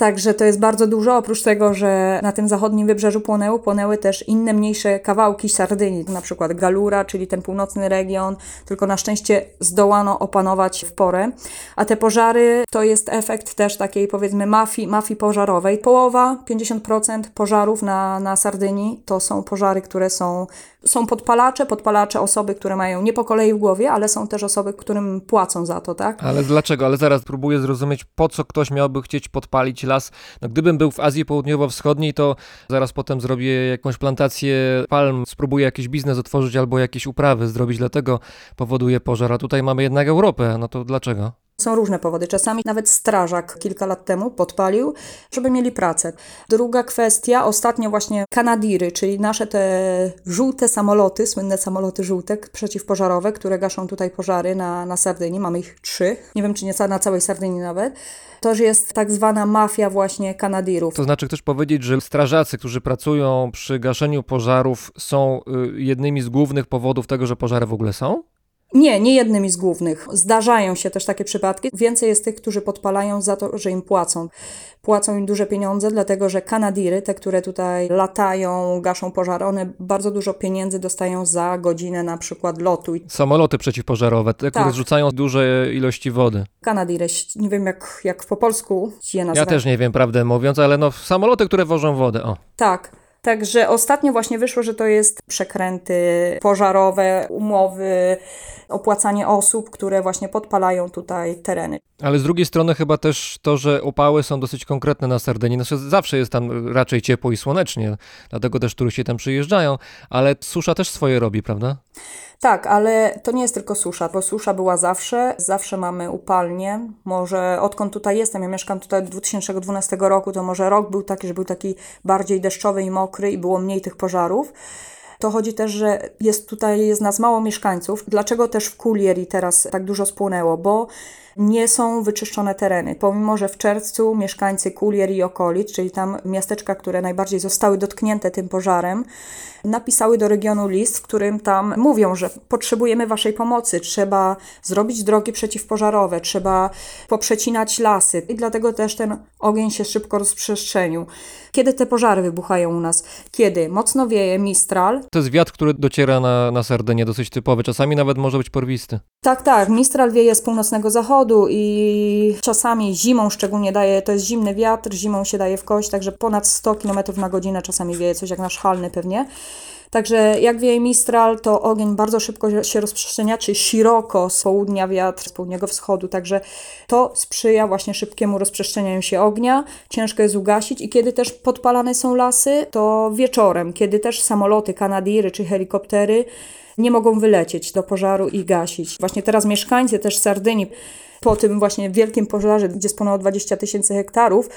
Także to jest bardzo dużo. Oprócz tego, że na tym zachodnim wybrzeżu płonęły, płonęły też inne mniejsze kawałki Sardynii, na przykład Galura, czyli ten północny region, tylko na szczęście zdołano opanować w porę. A te pożary to jest efekt też takiej powiedzmy mafii, mafii pożarowej. Połowa, 50% pożarów na, na Sardynii to są pożary, które są Są podpalacze, podpalacze osoby, które mają nie po kolei w głowie, ale są też osoby, którym płacą za to, tak? Ale dlaczego? Ale zaraz próbuję zrozumieć, po co ktoś miałby chcieć podpalić las. No, gdybym był w Azji Południowo-Wschodniej, to zaraz potem zrobię jakąś plantację palm, spróbuję jakiś biznes otworzyć albo jakieś uprawy zrobić, dlatego powoduje pożar. A tutaj mamy jednak Europę, no to dlaczego? Są różne powody. Czasami nawet strażak kilka lat temu podpalił, żeby mieli pracę. Druga kwestia, ostatnio właśnie Kanadiry, czyli nasze te żółte samoloty, słynne samoloty żółte przeciwpożarowe, które gaszą tutaj pożary na, na Sardynii. Mamy ich trzy. Nie wiem, czy nie na całej Sardynii nawet. To jest tak zwana mafia właśnie Kanadirów. To znaczy chcesz powiedzieć, że strażacy, którzy pracują przy gaszeniu pożarów są y, jednymi z głównych powodów tego, że pożary w ogóle są? Nie, nie jednymi z głównych. Zdarzają się też takie przypadki. Więcej jest tych, którzy podpalają za to, że im płacą. Płacą im duże pieniądze, dlatego że Kanadiry, te, które tutaj latają, gaszą pożary, one bardzo dużo pieniędzy dostają za godzinę na przykład lotu. Samoloty przeciwpożarowe, te, które Tak. zrzucają duże ilości wody. Kanadiry, nie wiem jak, jak po polsku je nazywać. Ja też nie wiem, prawdę mówiąc, ale no samoloty, które wożą wodę, o. Tak. Także ostatnio właśnie wyszło, że to jest przekręty pożarowe, umowy, opłacanie osób, które właśnie podpalają tutaj tereny. Ale z drugiej strony chyba też to, że upały są dosyć konkretne na Sardynii. Znaczy zawsze jest tam raczej ciepło i słonecznie, dlatego też turyści tam przyjeżdżają, ale susza też swoje robi, prawda? Tak, ale to nie jest tylko susza, bo susza była zawsze, zawsze mamy upalnie. Może odkąd tutaj jestem, ja mieszkam tutaj od 2012 roku, to może rok był taki, że był taki bardziej deszczowy i mokry i było mniej tych pożarów. To chodzi też, że jest tutaj jest nas mało mieszkańców. Dlaczego też w Kulieri teraz tak dużo spłonęło? Bo nie są wyczyszczone tereny. Pomimo, że w czerwcu mieszkańcy Kulier i okolic, czyli tam miasteczka, które najbardziej zostały dotknięte tym pożarem, napisały do regionu list, w którym tam mówią, że potrzebujemy waszej pomocy, trzeba zrobić drogi przeciwpożarowe, trzeba poprzecinać lasy i dlatego też ten ogień się szybko rozprzestrzenił. Kiedy te pożary wybuchają u nas? Kiedy mocno wieje Mistral, To jest wiatr, który dociera na, na Sardynię, dosyć typowy, czasami nawet może być porwisty. Tak, tak. Mistral wieje z północnego zachodu i czasami zimą szczególnie daje, to jest zimny wiatr, zimą się daje w kość, także ponad 100 km na godzinę czasami wieje, coś jak nasz halny pewnie. Także jak wieje Mistral, to ogień bardzo szybko się rozprzestrzenia, czy szeroko z południa wiatr, z południowego wschodu, także to sprzyja właśnie szybkiemu rozprzestrzenianiu się ognia, ciężko jest ugasić i kiedy też podpalane są lasy, to wieczorem, kiedy też samoloty, kanadiry czy helikoptery nie mogą wylecieć do pożaru i gasić. Właśnie teraz mieszkańcy też Sardynii po tym właśnie wielkim pożarze, gdzie spłonęło 20 tysięcy hektarów,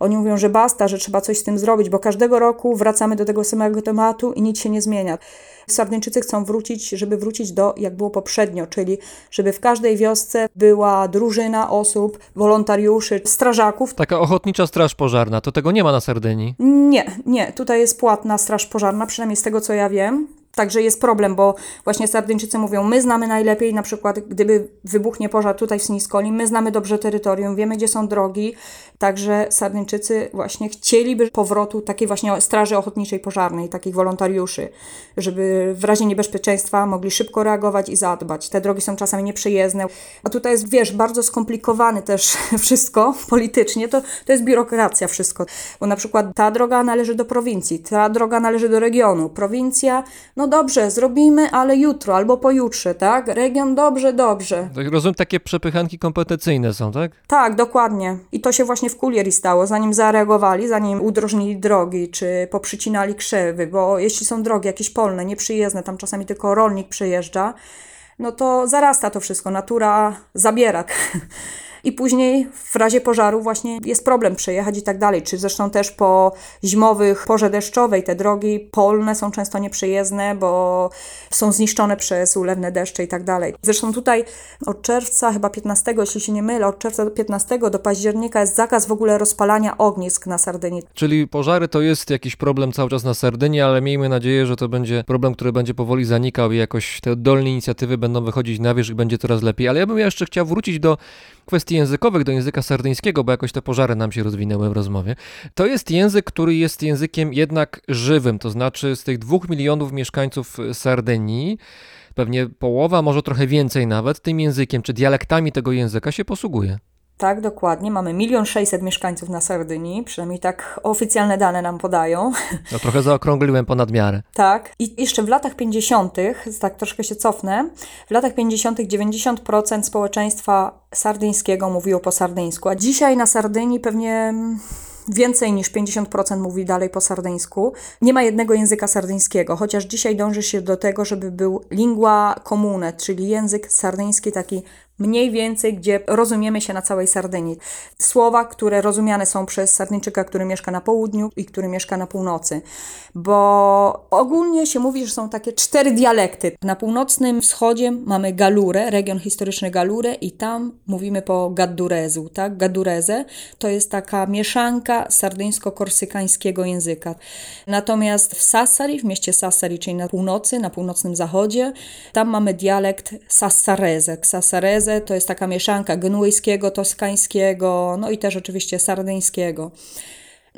oni mówią, że basta, że trzeba coś z tym zrobić, bo każdego roku wracamy do tego samego tematu i nic się nie zmienia. Sardyńczycy chcą wrócić, żeby wrócić do jak było poprzednio, czyli żeby w każdej wiosce była drużyna osób, wolontariuszy, strażaków. Taka ochotnicza straż pożarna, to tego nie ma na Sardynii. Nie, nie, tutaj jest płatna straż pożarna, przynajmniej z tego co ja wiem. Także jest problem, bo właśnie Sardyńczycy mówią, my znamy najlepiej, na przykład gdyby wybuchnie pożar tutaj w Siniskoli, my znamy dobrze terytorium, wiemy gdzie są drogi, także Sardyńczycy właśnie chcieliby powrotu takiej właśnie straży ochotniczej pożarnej, takich wolontariuszy, żeby w razie niebezpieczeństwa mogli szybko reagować i zadbać. Te drogi są czasami nieprzejezdne, a tutaj jest, wiesz, bardzo skomplikowane też wszystko politycznie, to, to jest biurokracja wszystko, bo na przykład ta droga należy do prowincji, ta droga należy do regionu, prowincja, no dobrze, zrobimy, ale jutro albo pojutrze, tak? Region, dobrze, dobrze. Tak Rozumiem, takie przepychanki kompetencyjne są, tak? Tak, dokładnie. I to się właśnie w Kulieri stało, zanim zareagowali, zanim udrożnili drogi, czy poprzycinali krzewy, bo jeśli są drogi jakieś polne, nieprzyjezdne, tam czasami tylko rolnik przejeżdża, no to zarasta to wszystko, natura zabiera. I później w razie pożaru właśnie jest problem przejechać i tak dalej. Czy zresztą też po zimowych porze deszczowej te drogi polne są często nieprzejezdne, bo są zniszczone przez ulewne deszcze i tak dalej. Zresztą tutaj od czerwca, chyba 15, jeśli się nie mylę, od czerwca do 15 do października jest zakaz w ogóle rozpalania ognisk na Sardynii. Czyli pożary to jest jakiś problem cały czas na Sardynii, ale miejmy nadzieję, że to będzie problem, który będzie powoli zanikał i jakoś te oddolne inicjatywy będą wychodzić na wierzch i będzie coraz lepiej. Ale ja bym jeszcze chciał wrócić do kwestii językowych, do języka sardyńskiego, bo jakoś te pożary nam się rozwinęły w rozmowie. To jest język, który jest językiem jednak żywym, to znaczy z tych dwóch milionów mieszkańców Sardynii, pewnie połowa, może trochę więcej nawet, tym językiem czy dialektami tego języka się posługuje. Tak, dokładnie. Mamy milion sześćset mieszkańców na Sardynii, przynajmniej tak oficjalne dane nam podają. No trochę zaokrągliłem ponad miarę. Tak. I jeszcze w latach 50., tak troszkę się cofnę, w latach 50. 90% społeczeństwa sardyńskiego mówiło po sardyńsku, a dzisiaj na Sardynii pewnie więcej niż 50% mówi dalej po sardyńsku. Nie ma jednego języka sardyńskiego, chociaż dzisiaj dąży się do tego, żeby był lingua comune, czyli język sardyński taki mniej więcej, gdzie rozumiemy się na całej Sardynii. Słowa, które rozumiane są przez Sardyńczyka, który mieszka na południu i który mieszka na północy. Bo ogólnie się mówi, że są takie cztery dialekty. Na północnym wschodzie mamy Galurę, region historyczny Galurę i tam mówimy po Gaddurezu, tak? Gaddureze to jest taka mieszanka sardyńsko-korsykańskiego języka. Natomiast w Sassari, w mieście Sassari, czyli na północy, na północnym zachodzie, tam mamy dialekt Sassarese. To jest taka mieszanka genuejskiego, toskańskiego, no i też oczywiście sardyńskiego.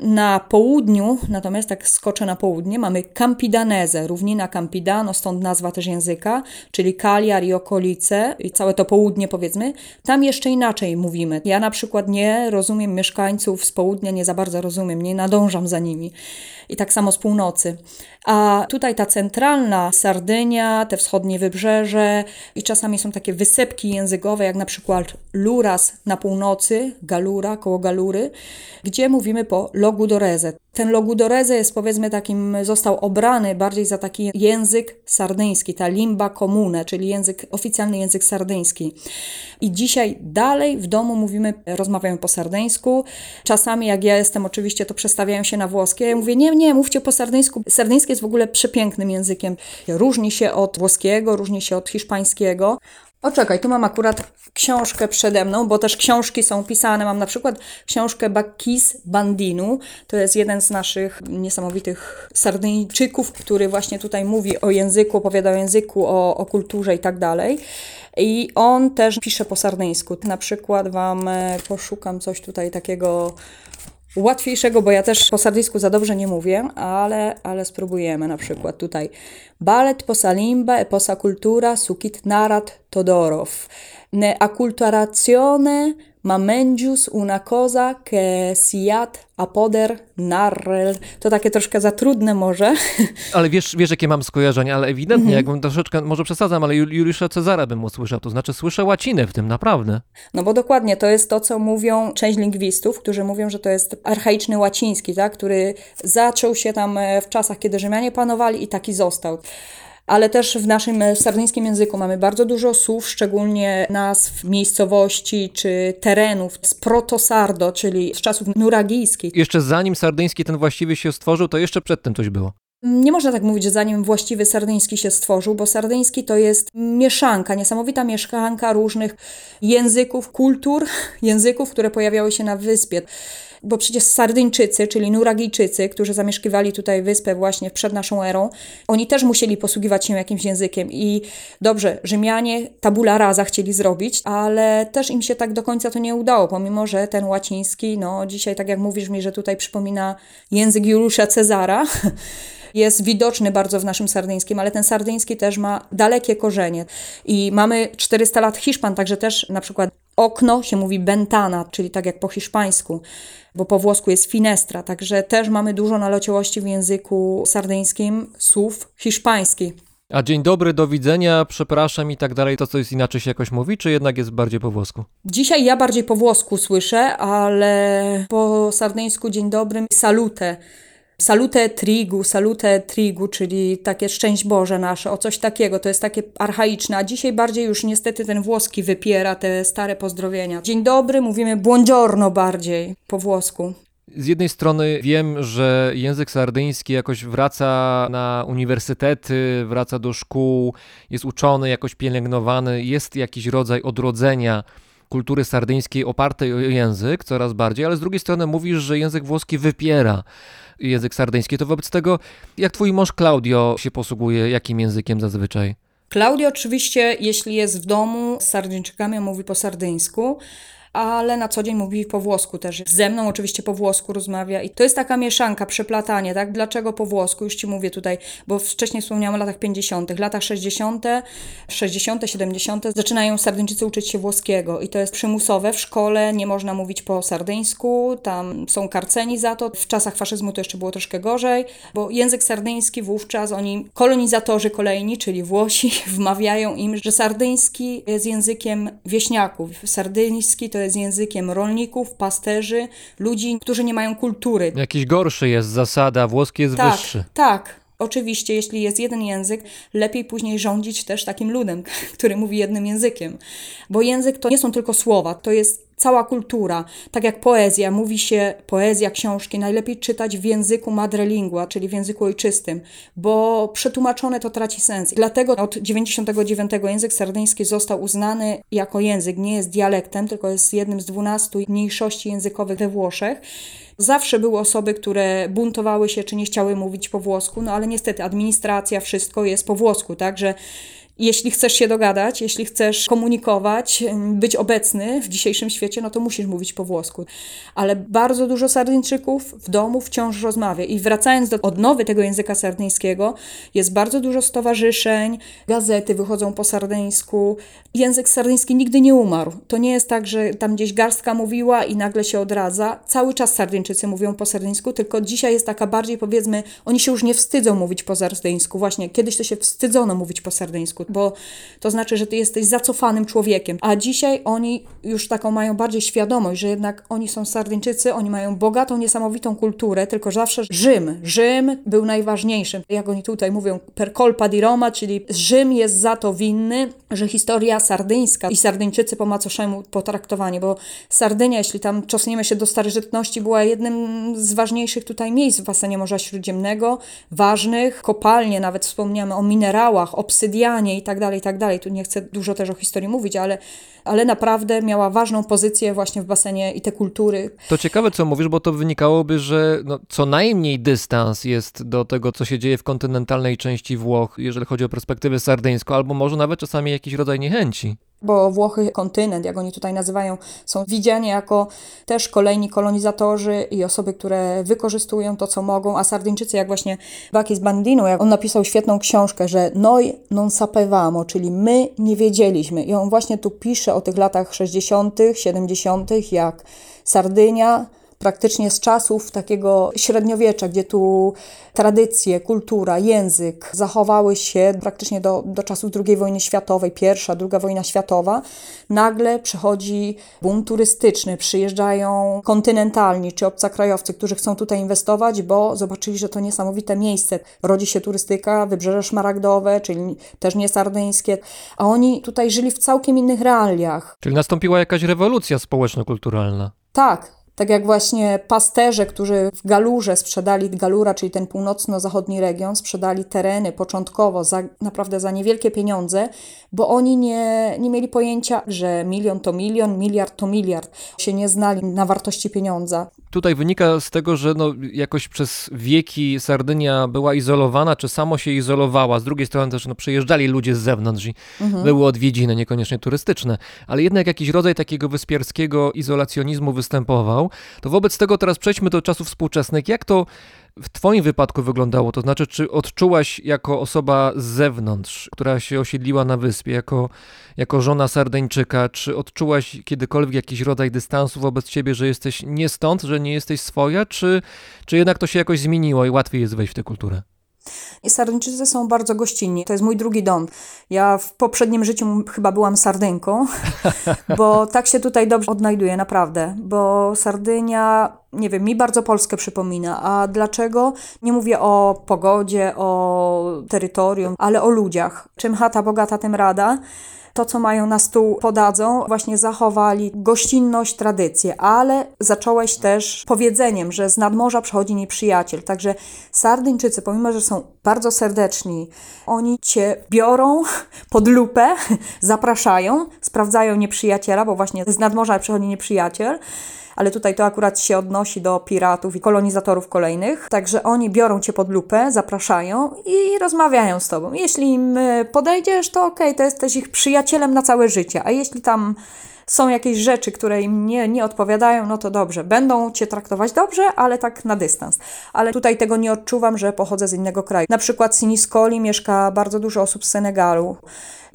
Na południu, natomiast tak skoczę na południe, mamy Campidanese, równina Campidano, stąd nazwa też języka, czyli Cagliar i okolice, i całe to południe powiedzmy. Tam jeszcze inaczej mówimy. Ja na przykład nie rozumiem mieszkańców z południa, nie za bardzo rozumiem, nie nadążam za nimi. I tak samo z północy. A tutaj ta centralna Sardynia, te wschodnie wybrzeże i czasami są takie wysepki językowe, jak na przykład Luras na północy, Galura, koło Galury, gdzie mówimy po Logudoreze. Ten Logudoreze jest powiedzmy takim, został obrany bardziej za taki język sardyński, ta limba comune, czyli język, oficjalny język sardyński. I dzisiaj dalej w domu mówimy, rozmawiamy po sardyńsku. Czasami jak ja jestem oczywiście, to przestawiają się na włoskie. Ja mówię, nie, nie, mówcie po sardyńsku. Sardyński jest w ogóle przepięknym językiem. Różni się od włoskiego, różni się od hiszpańskiego. O czekaj, tu mam akurat książkę przede mną, bo też książki są pisane. Mam na przykład książkę Bakis Bandinu. To jest jeden z naszych niesamowitych Sardyjczyków, który właśnie tutaj mówi o języku, opowiada o języku, o, o kulturze i tak dalej. I on też pisze po sardyńsku. Na przykład Wam e, poszukam coś tutaj takiego łatwiejszego, bo ja też po sardyjsku za dobrze nie mówię, ale, ale spróbujemy na przykład tutaj. Balet posa limba e posa cultura sukit narat Todorov. Ne acculturazione ma mengius una cosa che siat apoder narrel. To takie troszkę za trudne może. Ale wiesz, wiesz jakie mam skojarzenia, ale ewidentnie, Mhm. jakbym troszeczkę, może przesadzam, ale Jul- Juliusza Cezara bym usłyszał, to znaczy słyszę łacinę w tym, naprawdę. No bo dokładnie, to jest to, co mówią część lingwistów, którzy mówią, że to jest archaiczny łaciński, tak, który zaczął się tam e, w czasach, kiedy Rzymianie panowali i taki został. Ale też w naszym e, sardyńskim języku mamy bardzo dużo słów, szczególnie nazw miejscowości czy terenów z protosardo, czyli z czasów nuragijskich. Jeszcze zanim sardyński ten właściwie się stworzył, to jeszcze przedtem coś było. Nie można tak mówić, że zanim właściwy sardyński się stworzył, bo sardyński to jest mieszanka, niesamowita mieszanka różnych języków, kultur, języków, które pojawiały się na wyspie. Bo przecież Sardyńczycy, czyli Nuragijczycy, którzy zamieszkiwali tutaj wyspę właśnie przed naszą erą, oni też musieli posługiwać się jakimś językiem. I dobrze, Rzymianie tabula rasa chcieli zrobić, ale też im się tak do końca to nie udało, pomimo że ten łaciński, no dzisiaj tak jak mówisz mi, że tutaj przypomina język Juliusza Cezara, jest widoczny bardzo w naszym sardyńskim, ale ten sardyński też ma dalekie korzenie. I mamy 400 lat Hiszpan, także też na przykład okno się mówi bentana, czyli tak jak po hiszpańsku, bo po włosku jest finestra, także też mamy dużo naleciałości w języku sardyńskim słów hiszpańskich. A dzień dobry, do widzenia, przepraszam i tak dalej, to coś inaczej się jakoś mówi, czy jednak jest bardziej po włosku? Dzisiaj ja bardziej po włosku słyszę, ale po sardyńsku dzień dobry salute. Salute trigu, salute trigu, czyli takie szczęść Boże nasze, o coś takiego, to jest takie archaiczne, a dzisiaj bardziej już niestety ten włoski wypiera te stare pozdrowienia. Dzień dobry, mówimy buongiorno bardziej po włosku. Z jednej strony wiem, że język sardyński jakoś wraca na uniwersytety, wraca do szkół, jest uczony, jakoś pielęgnowany, jest jakiś rodzaj odrodzenia kultury sardyńskiej opartej o język coraz bardziej, ale z drugiej strony mówisz, że język włoski wypiera język sardyński. To wobec tego, jak twój mąż Claudio się posługuje, jakim językiem zazwyczaj? Klaudia oczywiście, jeśli jest w domu z Sardyńczykami, mówi po sardyńsku, ale na co dzień mówi po włosku też. Ze mną oczywiście po włosku rozmawia i to jest taka mieszanka, przeplatanie, tak? Dlaczego po włosku? Już Ci mówię tutaj, bo wcześniej wspomniałam o latach 50., latach 60., 60., 70. zaczynają Sardyńczycy uczyć się włoskiego i to jest przymusowe. W szkole nie można mówić po sardyńsku, tam są karceni za to. W czasach faszyzmu to jeszcze było troszkę gorzej, bo język sardyński wówczas oni, kolonizatorzy kolejni, czyli Włosi, wmawiają im, że sardyński jest językiem wieśniaków. Sardyński to jest językiem rolników, pasterzy, ludzi, którzy nie mają kultury. Jakiś gorszy jest zasada, włoski jest Tak, wyższy. tak. Oczywiście, jeśli jest jeden język, lepiej później rządzić też takim ludem, który mówi jednym językiem. Bo język to nie są tylko słowa, to jest cała kultura. Tak jak poezja, mówi się poezja, książki, najlepiej czytać w języku madrelingua, czyli w języku ojczystym, bo przetłumaczone to traci sens. Dlatego od 99 język sardyński został uznany jako język, nie jest dialektem, tylko jest jednym z 12 mniejszości językowych we Włoszech. Zawsze były osoby, które buntowały się czy nie chciały mówić po włosku, no ale niestety administracja, wszystko jest po włosku, także jeśli chcesz się dogadać, jeśli chcesz komunikować, być obecny w dzisiejszym świecie, no to musisz mówić po włosku. Ale bardzo dużo Sardyńczyków w domu wciąż rozmawia. I wracając do odnowy tego języka sardyńskiego, jest bardzo dużo stowarzyszeń, gazety wychodzą po sardyńsku. Język sardyński nigdy nie umarł. To nie jest tak, że tam gdzieś garstka mówiła i nagle się odradza. Cały czas Sardyńczycy mówią po sardyńsku, tylko dzisiaj jest taka bardziej, powiedzmy, oni się już nie wstydzą mówić po sardyńsku. Właśnie kiedyś to się wstydzono mówić po sardyńsku, bo to znaczy, że ty jesteś zacofanym człowiekiem. A dzisiaj oni już taką mają bardziej świadomość, że jednak oni są Sardyńczycy, oni mają bogatą, niesamowitą kulturę, tylko zawsze Rzym. Rzym był najważniejszym. Jak oni tutaj mówią, per colpa di Roma, czyli Rzym jest za to winny, że historia sardyńska i Sardyńczycy po macoszemu potraktowani, bo Sardynia, jeśli tam czosniemy się do starożytności, była jednym z ważniejszych tutaj miejsc w basenie Morza Śródziemnego, ważnych, kopalnie, nawet wspomniamy o minerałach, obsydianie i tak dalej, i tak dalej. Tu nie chcę dużo też o historii mówić, ale, ale naprawdę miała ważną pozycję właśnie w basenie i te kultury. To ciekawe, co mówisz, bo to wynikałoby, że no, co najmniej dystans jest do tego, co się dzieje w kontynentalnej części Włoch, jeżeli chodzi o perspektywę sardyńską, albo może nawet czasami jakiś rodzaj niechęci. Bo Włochy, kontynent, jak oni tutaj nazywają, są widziani jako też kolejni kolonizatorzy i osoby, które wykorzystują to, co mogą, a Sardyńczycy, jak właśnie Bakis Bandino, jak on napisał świetną książkę, że noi non sapevamo, czyli my nie wiedzieliśmy. I on właśnie tu pisze o tych latach 60., 70., jak Sardynia praktycznie z czasów takiego średniowiecza, gdzie tu tradycje, kultura, język zachowały się praktycznie do, do czasów II wojny światowej, pierwsza, druga wojna światowa, nagle przychodzi boom turystyczny, przyjeżdżają kontynentalni czy obcokrajowcy, którzy chcą tutaj inwestować, bo zobaczyli, że to niesamowite miejsce. Rodzi się turystyka, wybrzeże szmaragdowe, czyli też nie sardyńskie, a oni tutaj żyli w całkiem innych realiach. Czyli nastąpiła jakaś rewolucja społeczno-kulturalna. Tak, tak jak właśnie pasterze, którzy w Galurze sprzedali Galura, czyli ten północno-zachodni region, sprzedali tereny początkowo za, naprawdę za niewielkie pieniądze, bo oni nie, nie mieli pojęcia, że milion to milion, miliard to miliard. Się nie znali na wartości pieniądza. Tutaj wynika z tego, że no, jakoś przez wieki Sardynia była izolowana, czy samo się izolowała. Z drugiej strony też no, przyjeżdżali ludzie z zewnątrz i były odwiedziny, niekoniecznie turystyczne, ale jednak jakiś rodzaj takiego wyspiarskiego izolacjonizmu występował. To wobec tego teraz przejdźmy do czasów współczesnych. Jak to w Twoim wypadku wyglądało? To znaczy, czy odczułaś jako osoba z zewnątrz, która się osiedliła na wyspie, jako, jako żona Sardyńczyka, czy odczułaś kiedykolwiek jakiś rodzaj dystansu wobec ciebie, że jesteś nie stąd, że nie jesteś swoja, czy, czy jednak to się jakoś zmieniło i łatwiej jest wejść w tę kulturę? I Sardyńczycy są bardzo gościnni. To jest mój drugi dom. Ja w poprzednim życiu chyba byłam Sardynką, bo tak się tutaj dobrze odnajduję, naprawdę. Bo Sardynia, nie wiem, mi bardzo Polskę przypomina. A dlaczego? Nie mówię o pogodzie, o terytorium, ale o ludziach. Czym chata bogata, tym rada to, co mają na stół, podadzą, właśnie zachowali gościnność, tradycję, ale zacząłeś też powiedzeniem, że z nadmorza przychodzi nieprzyjaciel. Także Sardyńczycy, pomimo, że są bardzo serdeczni, oni cię biorą pod lupę, zapraszają, sprawdzają nieprzyjaciela, bo właśnie z nadmorza przychodzi nieprzyjaciel ale tutaj to akurat się odnosi do piratów i kolonizatorów kolejnych. Także oni biorą cię pod lupę, zapraszają i rozmawiają z tobą. Jeśli im podejdziesz, to okej, okay, to jesteś ich przyjacielem na całe życie, a jeśli tam są jakieś rzeczy, które im nie, nie odpowiadają, no to dobrze, będą cię traktować dobrze, ale tak na dystans. Ale tutaj tego nie odczuwam, że pochodzę z innego kraju. Na przykład Siniscoli mieszka bardzo dużo osób z Senegalu.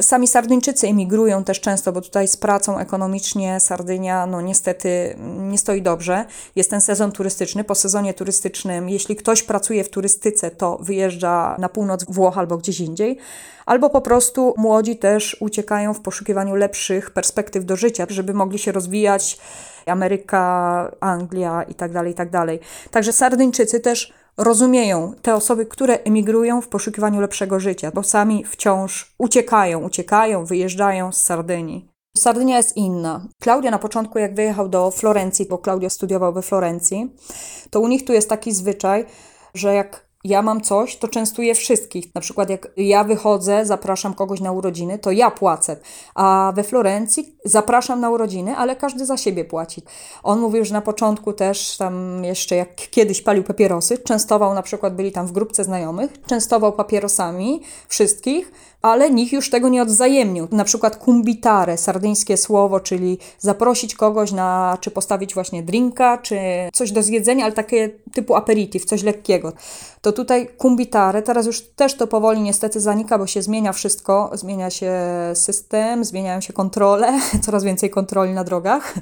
Sami Sardyńczycy emigrują też często, bo tutaj z pracą ekonomicznie Sardynia, no niestety nie stoi dobrze. Jest ten sezon turystyczny. Po sezonie turystycznym, jeśli ktoś pracuje w turystyce, to wyjeżdża na północ Włoch albo gdzieś indziej. Albo po prostu młodzi też uciekają w poszukiwaniu lepszych perspektyw do życia, żeby mogli się rozwijać. Ameryka, Anglia i tak dalej, i tak dalej. Także Sardyńczycy też rozumieją te osoby, które emigrują w poszukiwaniu lepszego życia, bo sami wciąż uciekają, uciekają, wyjeżdżają z Sardynii. Sardynia jest inna. Klaudia na początku, jak wyjechał do Florencji, bo Klaudia studiował we Florencji, to u nich tu jest taki zwyczaj, że jak ja mam coś, to częstuję wszystkich. Na przykład jak ja wychodzę, zapraszam kogoś na urodziny, to ja płacę. A we Florencji zapraszam na urodziny, ale każdy za siebie płaci. On mówił, że na początku też tam jeszcze jak kiedyś palił papierosy, częstował na przykład, byli tam w grupce znajomych, częstował papierosami wszystkich, ale nikt już tego nie odwzajemnił. Na przykład kumbitare, sardyńskie słowo, czyli zaprosić kogoś na, czy postawić właśnie drinka, czy coś do zjedzenia, ale takie typu aperitif, coś lekkiego. To tutaj kumbitare, teraz już też to powoli niestety zanika, bo się zmienia wszystko, zmienia się system, zmieniają się kontrole, coraz więcej kontroli na drogach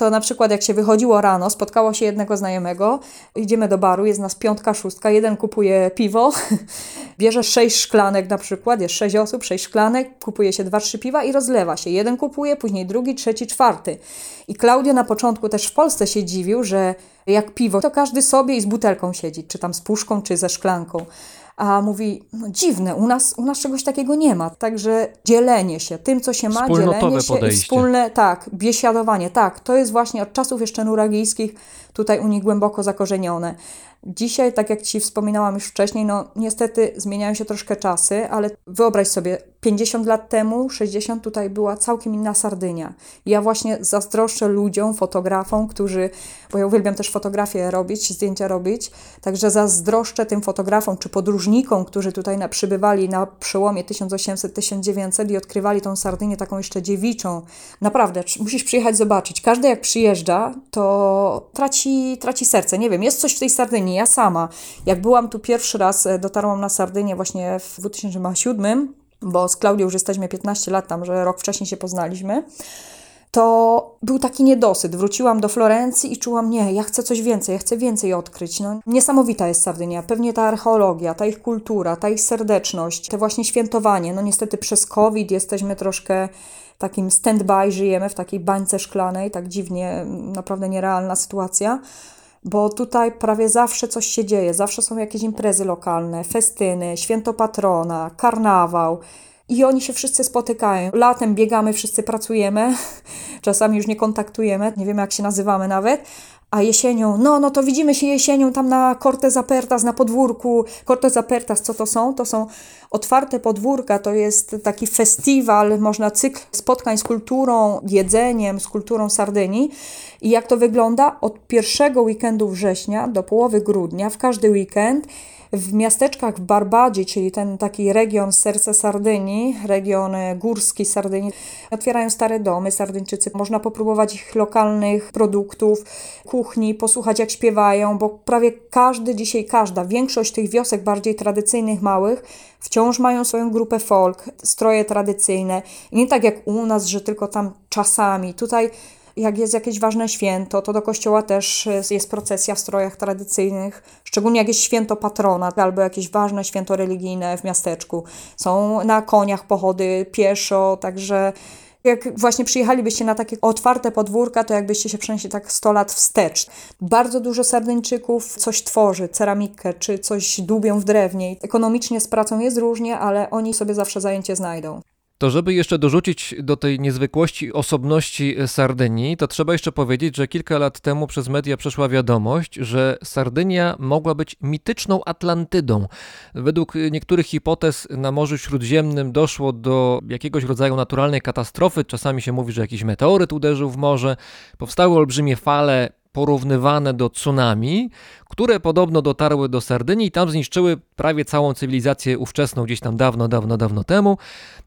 to na przykład jak się wychodziło rano, spotkało się jednego znajomego, idziemy do baru, jest nas piątka, szóstka, jeden kupuje piwo, bierze sześć szklanek na przykład, jest sześć osób, sześć szklanek, kupuje się dwa, trzy piwa i rozlewa się. Jeden kupuje, później drugi, trzeci, czwarty. I Klaudio na początku też w Polsce się dziwił, że jak piwo, to każdy sobie i z butelką siedzi, czy tam z puszką, czy ze szklanką a mówi, no dziwne, u nas, u nas czegoś takiego nie ma. Także dzielenie się tym, co się ma, dzielenie się podejście. i wspólne, tak, biesiadowanie, tak, to jest właśnie od czasów jeszcze nuragijskich tutaj u nich głęboko zakorzenione. Dzisiaj, tak jak Ci wspominałam już wcześniej, no niestety zmieniają się troszkę czasy, ale wyobraź sobie, 50 lat temu, 60 tutaj była całkiem inna Sardynia. Ja właśnie zazdroszczę ludziom, fotografom, którzy, bo ja uwielbiam też fotografię robić, zdjęcia robić, także zazdroszczę tym fotografom czy podróżnikom, którzy tutaj na, przybywali na przełomie 1800-1900 i odkrywali tą Sardynię taką jeszcze dziewiczą. Naprawdę, musisz przyjechać zobaczyć. Każdy jak przyjeżdża, to traci, traci serce. Nie wiem, jest coś w tej Sardynii. Ja sama, jak byłam tu pierwszy raz, e, dotarłam na Sardynię właśnie w 2007, bo z Klaudią już jesteśmy 15 lat tam, że rok wcześniej się poznaliśmy, to był taki niedosyt. Wróciłam do Florencji i czułam, nie, ja chcę coś więcej, ja chcę więcej odkryć. No, niesamowita jest Sardynia. Pewnie ta archeologia, ta ich kultura, ta ich serdeczność, te właśnie świętowanie. No niestety przez COVID jesteśmy troszkę takim stand-by, żyjemy w takiej bańce szklanej, tak dziwnie, naprawdę nierealna sytuacja bo tutaj prawie zawsze coś się dzieje, zawsze są jakieś imprezy lokalne, festyny, święto patrona, karnawał. I oni się wszyscy spotykają. Latem biegamy, wszyscy pracujemy, czasami już nie kontaktujemy, nie wiemy jak się nazywamy nawet. A jesienią, no, no to widzimy się jesienią tam na Cortes Apertas, na podwórku. Cortes Apertas, co to są? To są otwarte podwórka, to jest taki festiwal, można cykl spotkań z kulturą, jedzeniem, z kulturą Sardynii. I jak to wygląda? Od pierwszego weekendu września do połowy grudnia, w każdy weekend, w miasteczkach w Barbadzie, czyli ten taki region serce Sardynii, region e, górski Sardynii, otwierają stare domy Sardyńczycy. Można popróbować ich lokalnych produktów, kuchni, posłuchać jak śpiewają, bo prawie każdy dzisiaj, każda, większość tych wiosek bardziej tradycyjnych, małych, wciąż mają swoją grupę folk, stroje tradycyjne. Nie tak jak u nas, że tylko tam czasami. Tutaj jak jest jakieś ważne święto, to do kościoła też jest procesja w strojach tradycyjnych, szczególnie jak jest święto patrona albo jakieś ważne święto religijne w miasteczku. Są na koniach pochody pieszo, także jak właśnie przyjechalibyście na takie otwarte podwórka, to jakbyście się przenieśli tak 100 lat wstecz. Bardzo dużo Sardyńczyków coś tworzy, ceramikę czy coś dłubią w drewnie. Ekonomicznie z pracą jest różnie, ale oni sobie zawsze zajęcie znajdą. To żeby jeszcze dorzucić do tej niezwykłości osobności Sardynii, to trzeba jeszcze powiedzieć, że kilka lat temu przez media przeszła wiadomość, że Sardynia mogła być mityczną Atlantydą. Według niektórych hipotez na Morzu Śródziemnym doszło do jakiegoś rodzaju naturalnej katastrofy. Czasami się mówi, że jakiś meteoryt uderzył w morze. Powstały olbrzymie fale porównywane do tsunami, które podobno dotarły do Sardynii i tam zniszczyły prawie całą cywilizację ówczesną, gdzieś tam dawno, dawno, dawno temu.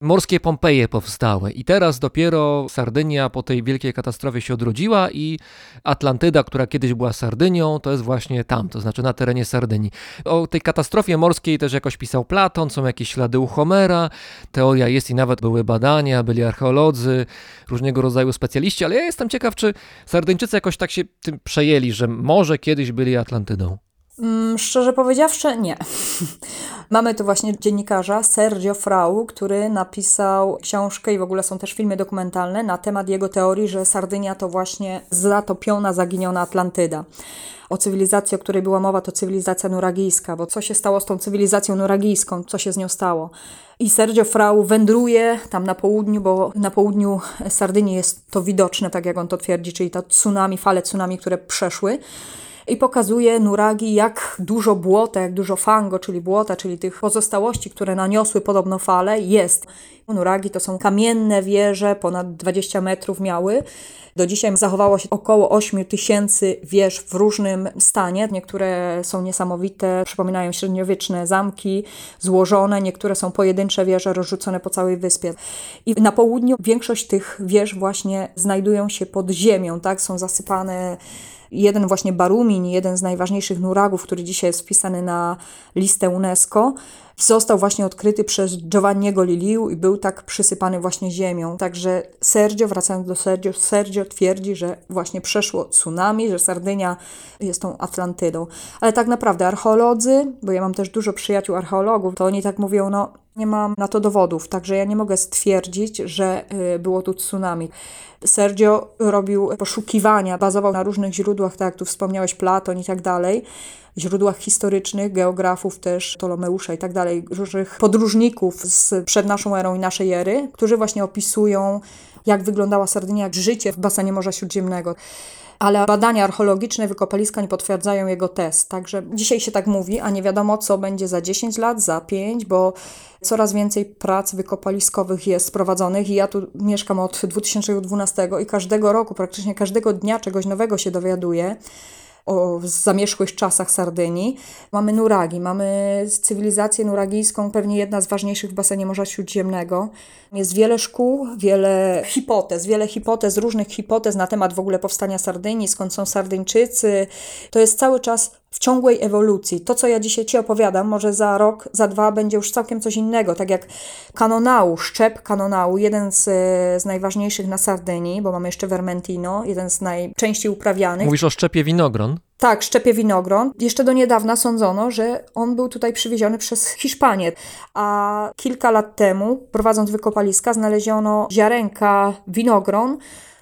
Morskie Pompeje powstały i teraz dopiero Sardynia po tej wielkiej katastrofie się odrodziła i Atlantyda, która kiedyś była Sardynią, to jest właśnie tam, to znaczy na terenie Sardynii. O tej katastrofie morskiej też jakoś pisał Platon, są jakieś ślady u Homera, teoria jest i nawet były badania, byli archeolodzy, różnego rodzaju specjaliści, ale ja jestem ciekaw, czy Sardyńczycy jakoś tak się tym przejęli, że może kiedyś byli Mm, szczerze powiedziawszy, nie. Mamy tu właśnie dziennikarza Sergio Frau, który napisał książkę i w ogóle są też filmy dokumentalne na temat jego teorii, że Sardynia to właśnie zatopiona, zaginiona Atlantyda. O cywilizacji, o której była mowa, to cywilizacja nuragijska, bo co się stało z tą cywilizacją nuragijską, co się z nią stało? I Sergio Frau wędruje tam na południu, bo na południu Sardynii jest to widoczne, tak jak on to twierdzi, czyli to tsunami, fale tsunami, które przeszły i pokazuje Nuragi, jak dużo błota, jak dużo fango, czyli błota, czyli tych pozostałości, które naniosły podobno fale, jest. Nuragi to są kamienne wieże, ponad 20 metrów miały. Do dzisiaj zachowało się około 8 tysięcy wież w różnym stanie. Niektóre są niesamowite, przypominają średniowieczne zamki, złożone, niektóre są pojedyncze wieże rozrzucone po całej wyspie. I na południu większość tych wież właśnie znajdują się pod ziemią, tak? Są zasypane jeden właśnie Barumin, jeden z najważniejszych nuragów, który dzisiaj jest wpisany na listę UNESCO, został właśnie odkryty przez Giovanniego Liliu i był tak przysypany właśnie ziemią. Także Sergio, wracając do Sergio, Sergio twierdzi, że właśnie przeszło tsunami, że Sardynia jest tą Atlantydą. Ale tak naprawdę archeolodzy, bo ja mam też dużo przyjaciół archeologów, to oni tak mówią, no nie mam na to dowodów, także ja nie mogę stwierdzić, że y, było tu tsunami. Sergio robił poszukiwania, bazował na różnych źródłach, tak jak tu wspomniałeś, Platon i tak dalej, źródłach historycznych, geografów też, Ptolomeusza i tak dalej, różnych podróżników z przed naszą erą i naszej ery, którzy właśnie opisują, jak wyglądała Sardynia, jak życie w basenie Morza Śródziemnego ale badania archeologiczne wykopaliska nie potwierdzają jego test. Także dzisiaj się tak mówi, a nie wiadomo, co będzie za 10 lat, za 5, bo coraz więcej prac wykopaliskowych jest prowadzonych i ja tu mieszkam od 2012 i każdego roku, praktycznie każdego dnia czegoś nowego się dowiaduję o zamierzchłych czasach Sardynii. Mamy nuragi, mamy cywilizację nuragijską, pewnie jedna z ważniejszych w basenie Morza Śródziemnego. Jest wiele szkół, wiele hipotez, wiele hipotez, różnych hipotez na temat w ogóle powstania Sardynii, skąd są Sardyńczycy. To jest cały czas w ciągłej ewolucji. To, co ja dzisiaj Ci opowiadam, może za rok, za dwa będzie już całkiem coś innego. Tak jak kanonału, szczep kanonału, jeden z, z najważniejszych na Sardynii, bo mamy jeszcze Vermentino, jeden z najczęściej uprawianych. Mówisz o szczepie winogron? Tak, szczepie winogron. Jeszcze do niedawna sądzono, że on był tutaj przywieziony przez Hiszpanię, a kilka lat temu, prowadząc wykopaliska, znaleziono ziarenka winogron,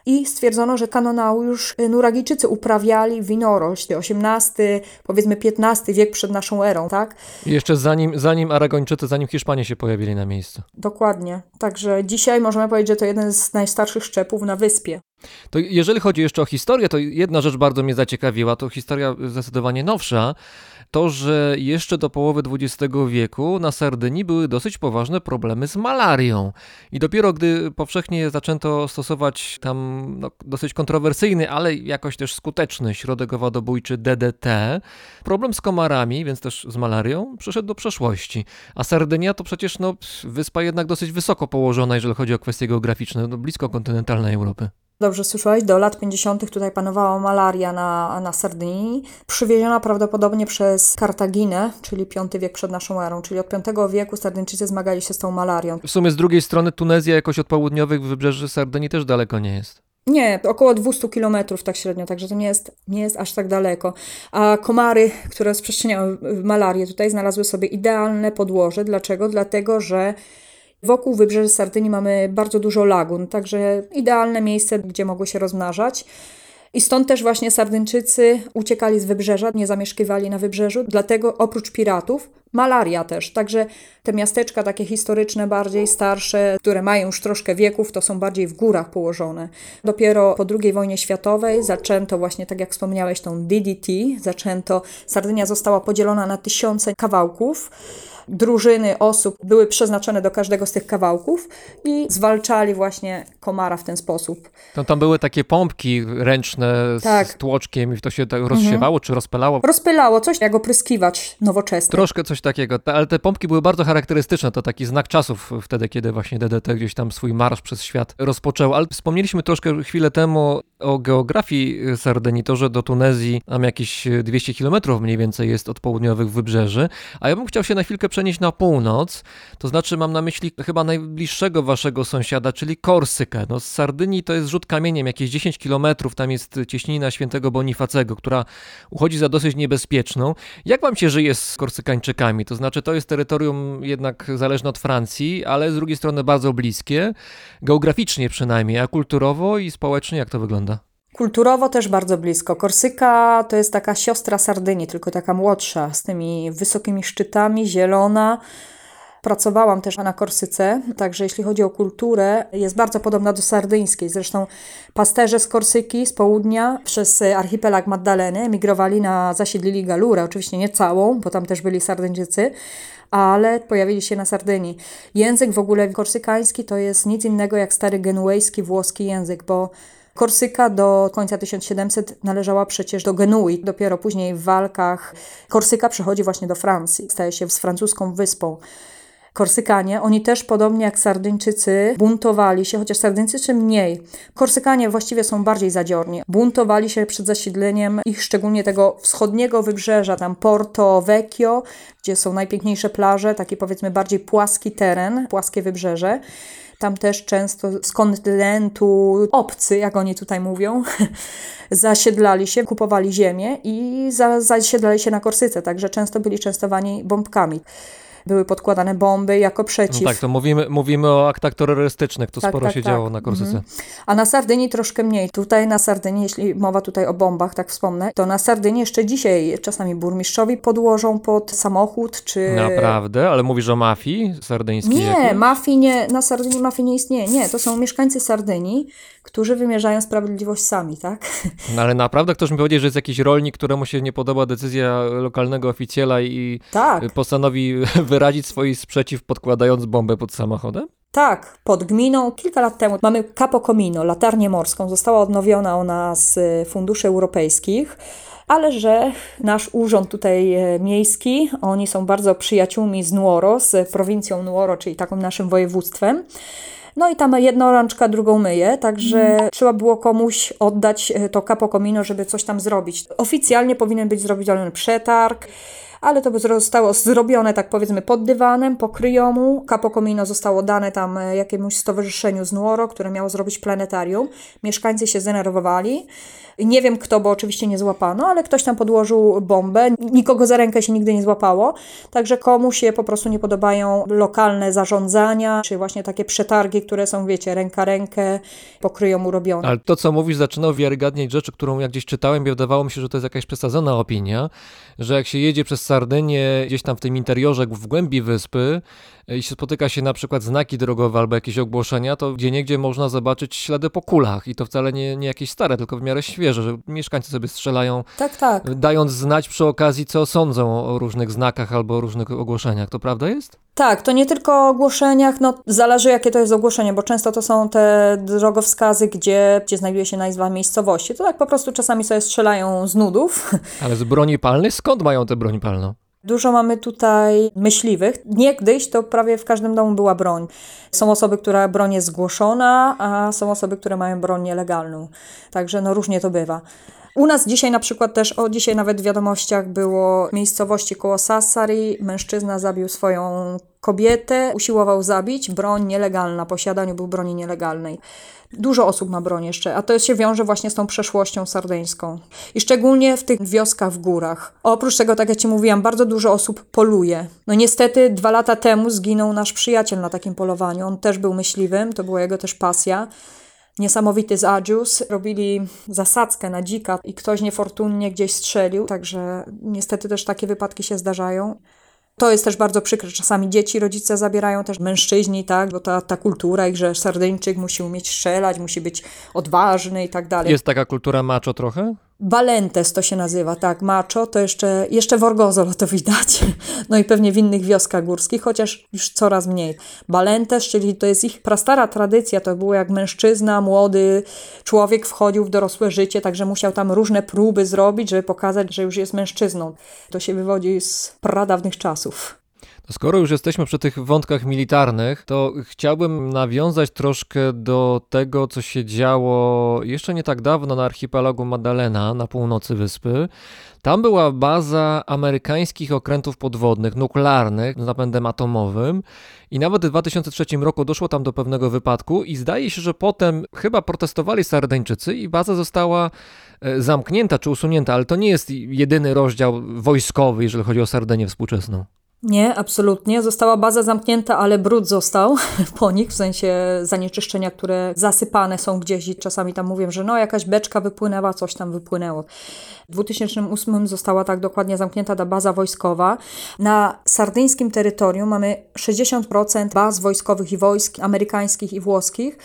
i stwierdzono, że kanonału już Nuragijczycy uprawiali winorośl, XVIII, powiedzmy XV wiek przed naszą erą, tak? I jeszcze zanim, zanim Aragończycy, zanim Hiszpanie się pojawili na miejscu. Dokładnie. Także dzisiaj możemy powiedzieć, że to jeden z najstarszych szczepów na wyspie. To jeżeli chodzi jeszcze o historię, to jedna rzecz bardzo mnie zaciekawiła, to historia zdecydowanie nowsza, to, że jeszcze do połowy XX wieku na Sardynii były dosyć poważne problemy z malarią. I dopiero gdy powszechnie zaczęto stosować tam no, dosyć kontrowersyjny, ale jakoś też skuteczny środek owadobójczy DDT, problem z komarami, więc też z malarią, przyszedł do przeszłości. A Sardynia to przecież no, wyspa jednak dosyć wysoko położona, jeżeli chodzi o kwestie geograficzne, no, blisko kontynentalnej Europy. Dobrze słyszałeś, do lat 50. tutaj panowała malaria na, na Sardynii, przywieziona prawdopodobnie przez Kartaginę, czyli V wiek przed naszą erą, czyli od V wieku Sardyńczycy zmagali się z tą malarią. W sumie z drugiej strony Tunezja jakoś od południowych wybrzeży Sardynii też daleko nie jest. Nie, około 200 kilometrów tak średnio, także to nie jest, nie jest aż tak daleko. A komary, które rozprzestrzeniały malarię tutaj, znalazły sobie idealne podłoże. Dlaczego? Dlatego, że Wokół wybrzeży Sardynii mamy bardzo dużo lagun, także idealne miejsce, gdzie mogły się rozmnażać. I stąd też właśnie Sardyńczycy uciekali z wybrzeża, nie zamieszkiwali na wybrzeżu, dlatego oprócz piratów malaria też. Także te miasteczka takie historyczne, bardziej starsze, które mają już troszkę wieków, to są bardziej w górach położone. Dopiero po II wojnie światowej zaczęto właśnie, tak jak wspomniałeś, tą DDT, zaczęto, Sardynia została podzielona na tysiące kawałków drużyny osób były przeznaczone do każdego z tych kawałków i zwalczali właśnie komara w ten sposób. To tam były takie pompki ręczne, z, Tak. z tłoczkiem i to się tak rozsiewało czy rozpalało. Rozpylało coś jak opryskiwacz nowoczesny. Troszkę coś takiego, Ta- ale te pompki były bardzo charakterystyczne, to taki znak czasów wtedy, kiedy właśnie DDT gdzieś tam swój marsz przez świat rozpoczął, ale wspomnieliśmy troszkę chwilę temu o geografii y, że do Tunezji tam jakieś y, 200 kilometrów mniej więcej jest od południowych wybrzeży, a ja bym chciał się na chwilkę przenieść na północ, to znaczy mam na myśli chyba najbliższego waszego sąsiada, czyli Korsykę. No z Sardynii to jest rzut kamieniem, jakieś 10 kilometrów, tam jest cieśnina świętego Bonifacego, która uchodzi za dosyć niebezpieczną. Jak wam się żyje z Korsykańczykami? To znaczy, to jest terytorium jednak zależne od Francji, ale z drugiej strony bardzo bliskie, geograficznie przynajmniej, a kulturowo i społecznie jak to wygląda? Kulturowo też bardzo blisko. Korsyka to jest taka siostra Sardynii, tylko taka młodsza, z tymi wysokimi szczytami, zielona. Pracowałam też na Korsyce, także jeśli chodzi o kulturę, jest bardzo podobna do sardyńskiej. Zresztą pasterze z Korsyki, z południa, przez archipelag Maddaleny emigrowali na, zasiedlili Galurę, oczywiście nie całą, bo tam też byli Sardyńczycy, ale pojawili się na Sardynii. Język w ogóle korsykański to jest nic innego jak stary genuejski włoski język, bo Korsyka do końca 1700 należała przecież do Genui. Dopiero później w walkach Korsyka przechodzi właśnie do Francji, staje się z francuską wyspą. Korsykanie, oni też podobnie jak Sardyńczycy buntowali się, chociaż Sardyńczycy mniej. Korsykanie właściwie są bardziej zadziorni. Buntowali się przed zasiedleniem ich szczególnie tego wschodniego wybrzeża, tam Porto Vecchio, gdzie są najpiękniejsze plaże, taki powiedzmy bardziej płaski teren, płaskie wybrzeże. Tam też często z kontynentu obcy, jak oni tutaj mówią, zasiedlali się, kupowali ziemię i za, zasiedlali się na Korsyce, także często byli częstowani bombkami. Były podkładane bomby jako przeciw. No tak, to mówimy, mówimy o aktach terrorystycznych, to Tak, sporo tak, się tak. działo na Korsyce. A na Sardynii troszkę mniej. Tutaj na Sardynii, jeśli mowa tutaj o bombach, tak wspomnę, to na Sardynii jeszcze dzisiaj czasami burmistrzowi podłożą pod samochód, czy... Naprawdę? Ale mówisz o mafii sardyńskiej? Nie, jakiejś? mafii nie, na Sardynii mafii nie istnieje. Nie, to są mieszkańcy Sardynii, którzy wymierzają sprawiedliwość sami, tak? No, ale naprawdę ktoś mi powiedział, że jest jakiś rolnik, któremu się nie podoba decyzja lokalnego oficjela i Tak, postanowi wyrazić swój sprzeciw podkładając bombę pod samochodem? tak. Pod gminą kilka lat temu mamy Capo Comino, latarnię morską. Została odnowiona ona z y, funduszy europejskich. Ale że nasz urząd tutaj e, miejski, oni są bardzo przyjaciółmi z Nuoro, z prowincją Nuoro, czyli takim naszym województwem. No i tam jedna rączka drugą myje, także trzeba było komuś oddać e, to Capo Comino, żeby coś tam zrobić. Oficjalnie powinien być zrobiony przetarg, ale to zostało zrobione, tak powiedzmy, pod dywanem, po kryjomu. Capo Comino zostało dane tam e, jakiemuś stowarzyszeniu z Nuoro, które miało zrobić planetarium. Mieszkańcy się zdenerwowali. Nie wiem kto, bo oczywiście nie złapano, ale ktoś tam podłożył bombę. Nikogo za rękę się nigdy nie złapało. Także komu się po prostu nie podobają lokalne zarządzania, czy właśnie takie przetargi, które są, wiecie, ręka rękę po kryjomu robione. Ale to, co mówisz, zaczyna uwiarygadniać rzeczy, którą jak gdzieś czytałem i wydawało mi się, że to jest jakaś przesadzona opinia, że jak się jedzie przez Sardynię gdzieś tam w tym interiorze, w głębi wyspy e, i się spotyka się na przykład znaki drogowe albo jakieś ogłoszenia, to gdzie niegdzie można zobaczyć ślady po kulach i to wcale nie, nie jakieś stare, tylko w miarę świeże, że mieszkańcy sobie strzelają, Tak, tak. dając znać przy okazji, co sądzą o różnych znakach albo różnych ogłoszeniach. To prawda jest? Tak, to nie tylko o ogłoszeniach, no zależy jakie to jest ogłoszenie, bo często to są te drogowskazy, gdzie, gdzie znajduje się nazwa miejscowości. To tak po prostu czasami sobie strzelają z nudów. Ale z broni palnej skąd mają tę broń palną? Dużo mamy tutaj myśliwych. Niegdyś to prawie w każdym domu była broń. Są osoby, która broń jest zgłoszona, a są osoby, które mają broń nielegalną. Także no różnie to bywa. U nas dzisiaj na przykład też, o dzisiaj nawet w wiadomościach było miejscowości koło Sassari, mężczyzna zabił swoją kobietę, usiłował zabić, broń nielegalna, posiadaniu był broni nielegalnej. Dużo osób ma broń jeszcze, a to się wiąże właśnie z tą przeszłością sardyńską. I szczególnie w tych wioskach w górach. Oprócz tego, tak jak Ci mówiłam, bardzo dużo osób poluje. No niestety dwa lata temu zginął nasz przyjaciel na takim polowaniu. On też był myśliwym, to była jego też pasja. Niesamowity z Agius. Robili zasadzkę na dzika i ktoś niefortunnie gdzieś strzelił, także niestety też takie wypadki się zdarzają. To jest też bardzo przykre. Czasami dzieci rodzice zabierają też mężczyźni, tak, bo ta, ta kultura ich, że Sardyńczyk musi umieć strzelać, musi być odważny i tak dalej. Jest taka kultura macho trochę? Balentes to się nazywa, tak, Macho, to jeszcze, jeszcze w Orgozolo to widać, no i pewnie w innych wioskach górskich, chociaż już coraz mniej. Balentes, czyli to jest ich prastara tradycja, to było jak mężczyzna, młody człowiek wchodził w dorosłe życie, także musiał tam różne próby zrobić, żeby pokazać, że już jest mężczyzną. To się wywodzi z pradawnych czasów. Skoro już jesteśmy przy tych wątkach militarnych, to chciałbym nawiązać troszkę do tego, co się działo jeszcze nie tak dawno na archipelagu Maddalena na północy wyspy. Tam była baza amerykańskich okrętów podwodnych, nuklearnych, z napędem atomowym i nawet w 2003 roku doszło tam do pewnego wypadku i zdaje się, że potem chyba protestowali Sardyńczycy i baza została e, zamknięta czy usunięta, ale to nie jest jedyny rozdział wojskowy, jeżeli chodzi o Sardynię współczesną. Nie, absolutnie. Została baza zamknięta, ale brud został po nich, w sensie zanieczyszczenia, które zasypane są gdzieś i czasami tam mówią, że no jakaś beczka wypłynęła, coś tam wypłynęło. W 2008 została tak dokładnie zamknięta ta baza wojskowa. Na sardyńskim terytorium mamy 60% baz wojskowych i wojsk amerykańskich i włoskich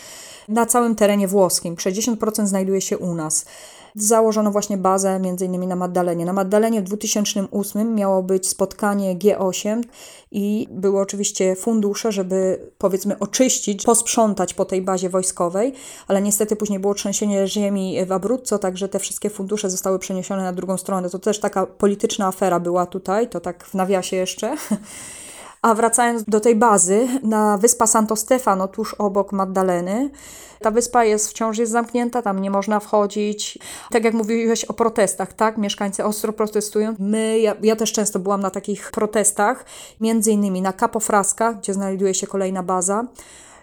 na całym terenie włoskim. 60% znajduje się u nas założono właśnie bazę innymi na Maddalenie. Na Maddalenie w 2008 miało być spotkanie G8 i były oczywiście fundusze, żeby powiedzmy oczyścić, posprzątać po tej bazie wojskowej, ale niestety później było trzęsienie ziemi w Abruzzo, także te wszystkie fundusze zostały przeniesione na drugą stronę. To też taka polityczna afera była tutaj, to tak w nawiasie jeszcze. A wracając do tej bazy, na wyspa Santo Stefano, tuż obok Maddaleny, ta wyspa jest wciąż jest zamknięta, tam nie można wchodzić. Tak jak mówiłeś o protestach, tak? Mieszkańcy ostro protestują. My, ja, ja też często byłam na takich protestach, między innymi na Capo Frasca, gdzie znajduje się kolejna baza.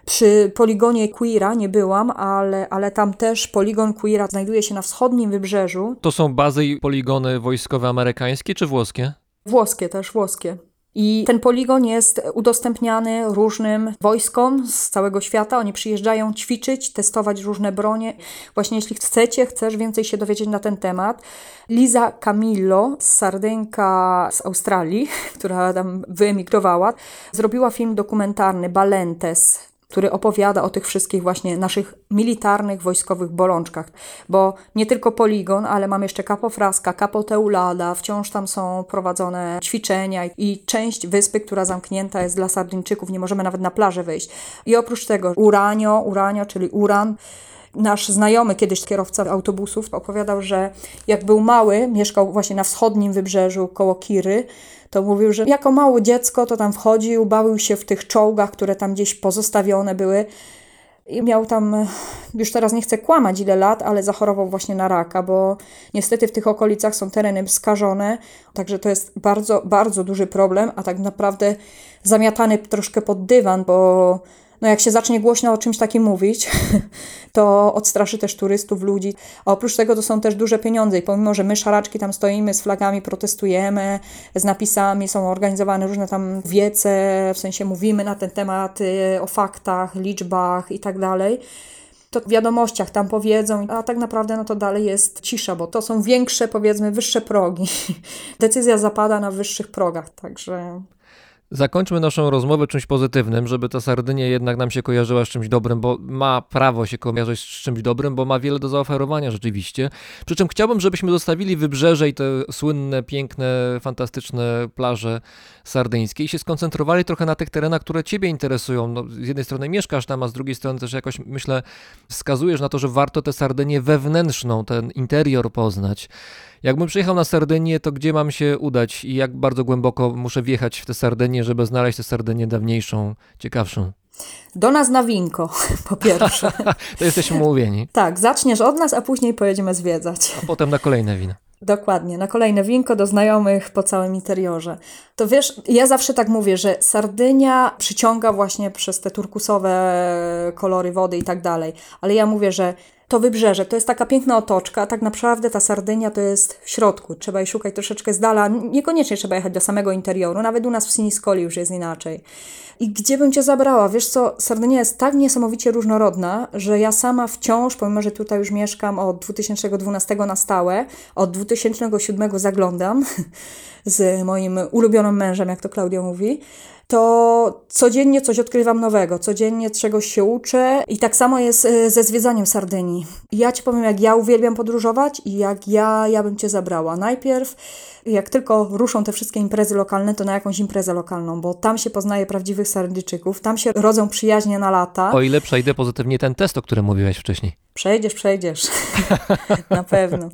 Przy poligonie Queera nie byłam, ale, ale tam też poligon Queera znajduje się na wschodnim wybrzeżu. To są bazy i poligony wojskowe amerykańskie czy włoskie? Włoskie też, włoskie. I ten poligon jest udostępniany różnym wojskom z całego świata. Oni przyjeżdżają ćwiczyć, testować różne bronie. Właśnie jeśli chcecie, chcesz więcej się dowiedzieć na ten temat, Liza Camillo, sardynka z Australii, która tam wyemigrowała, zrobiła film dokumentarny Balentes, który opowiada o tych wszystkich właśnie naszych militarnych, wojskowych bolączkach. Bo nie tylko poligon, ale mam jeszcze Capo Frasca, Capo Teulada, wciąż tam są prowadzone ćwiczenia i część wyspy, która zamknięta jest dla Sardyńczyków, nie możemy nawet na plażę wyjść. I oprócz tego Uranio, Uranio, czyli Uran, nasz znajomy, kiedyś kierowca autobusów, opowiadał, że jak był mały, mieszkał właśnie na wschodnim wybrzeżu koło Kiry, to mówił, że jako małe dziecko to tam wchodził, bawił się w tych czołgach, które tam gdzieś pozostawione były. I miał tam, już teraz nie chcę kłamać ile lat, ale zachorował właśnie na raka, bo niestety w tych okolicach są tereny skażone, także to jest bardzo, bardzo duży problem, a tak naprawdę zamiatany troszkę pod dywan, bo no jak się zacznie głośno o czymś takim mówić, to odstraszy też turystów, ludzi. A oprócz tego to są też duże pieniądze i pomimo, że my szaraczki tam stoimy z flagami, protestujemy, z napisami, są organizowane różne tam wiece, w sensie mówimy na ten temat o faktach, liczbach i tak dalej, to w wiadomościach tam powiedzą, a tak naprawdę no to dalej jest cisza, bo to są większe, powiedzmy, wyższe progi. Decyzja zapada na wyższych progach, także Zakończmy naszą rozmowę czymś pozytywnym, żeby ta Sardynia jednak nam się kojarzyła z czymś dobrym, bo ma prawo się kojarzyć z czymś dobrym, bo ma wiele do zaoferowania rzeczywiście. Przy czym chciałbym, żebyśmy zostawili wybrzeże i te słynne, piękne, fantastyczne plaże sardyńskie i się skoncentrowali trochę na tych terenach, które Ciebie interesują. No, z jednej strony mieszkasz tam, a z drugiej strony też jakoś, myślę, wskazujesz na to, że warto tę Sardynię wewnętrzną, ten interior poznać. Jakbym przyjechał na Sardynię, to gdzie mam się udać i jak bardzo głęboko muszę wjechać w tę Sardynię, żeby znaleźć tę Sardynię dawniejszą, ciekawszą? Do nas na winko, po pierwsze. to jesteśmy umówieni. Tak, zaczniesz od nas, a później pojedziemy zwiedzać. A potem na kolejne wino. Dokładnie, na kolejne winko do znajomych po całym interiorze. To wiesz, ja zawsze tak mówię, że Sardynia przyciąga właśnie przez te turkusowe kolory wody i tak dalej, ale ja mówię, że to wybrzeże, to jest taka piękna otoczka, a tak naprawdę ta Sardynia to jest w środku. Trzeba jej szukać troszeczkę z dala. Niekoniecznie trzeba jechać do samego interioru, nawet u nas w Siniscoli już jest inaczej. I gdzie bym Cię zabrała? Wiesz co, Sardynia jest tak niesamowicie różnorodna, że ja sama wciąż, pomimo że tutaj już mieszkam od 2012 na stałe, od 2007 zaglądam z moim ulubionym mężem, jak to Klaudia mówi, to codziennie coś odkrywam nowego, codziennie czegoś się uczę i tak samo jest e, ze zwiedzaniem Sardynii. Ja Ci powiem, jak ja uwielbiam podróżować i jak ja, ja bym Cię zabrała. Najpierw, jak tylko ruszą te wszystkie imprezy lokalne, to na jakąś imprezę lokalną, bo tam się poznaje prawdziwych Sardyjczyków, tam się rodzą przyjaźnie na lata. O ile przejdę pozytywnie ten test, o którym mówiłeś wcześniej. Przejdziesz, przejdziesz. na pewno.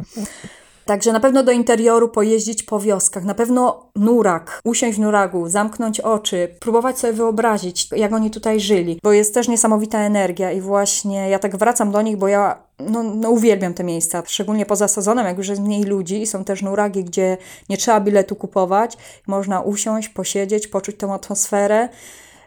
Także na pewno do interioru pojeździć po wioskach, na pewno nurak, usiąść w nuragu, zamknąć oczy, próbować sobie wyobrazić, jak oni tutaj żyli, bo jest też niesamowita energia i właśnie ja tak wracam do nich, bo ja no, no uwielbiam te miejsca, szczególnie poza sezonem, jak już jest mniej ludzi i są też nuragi, gdzie nie trzeba biletu kupować, można usiąść, posiedzieć, poczuć tą atmosferę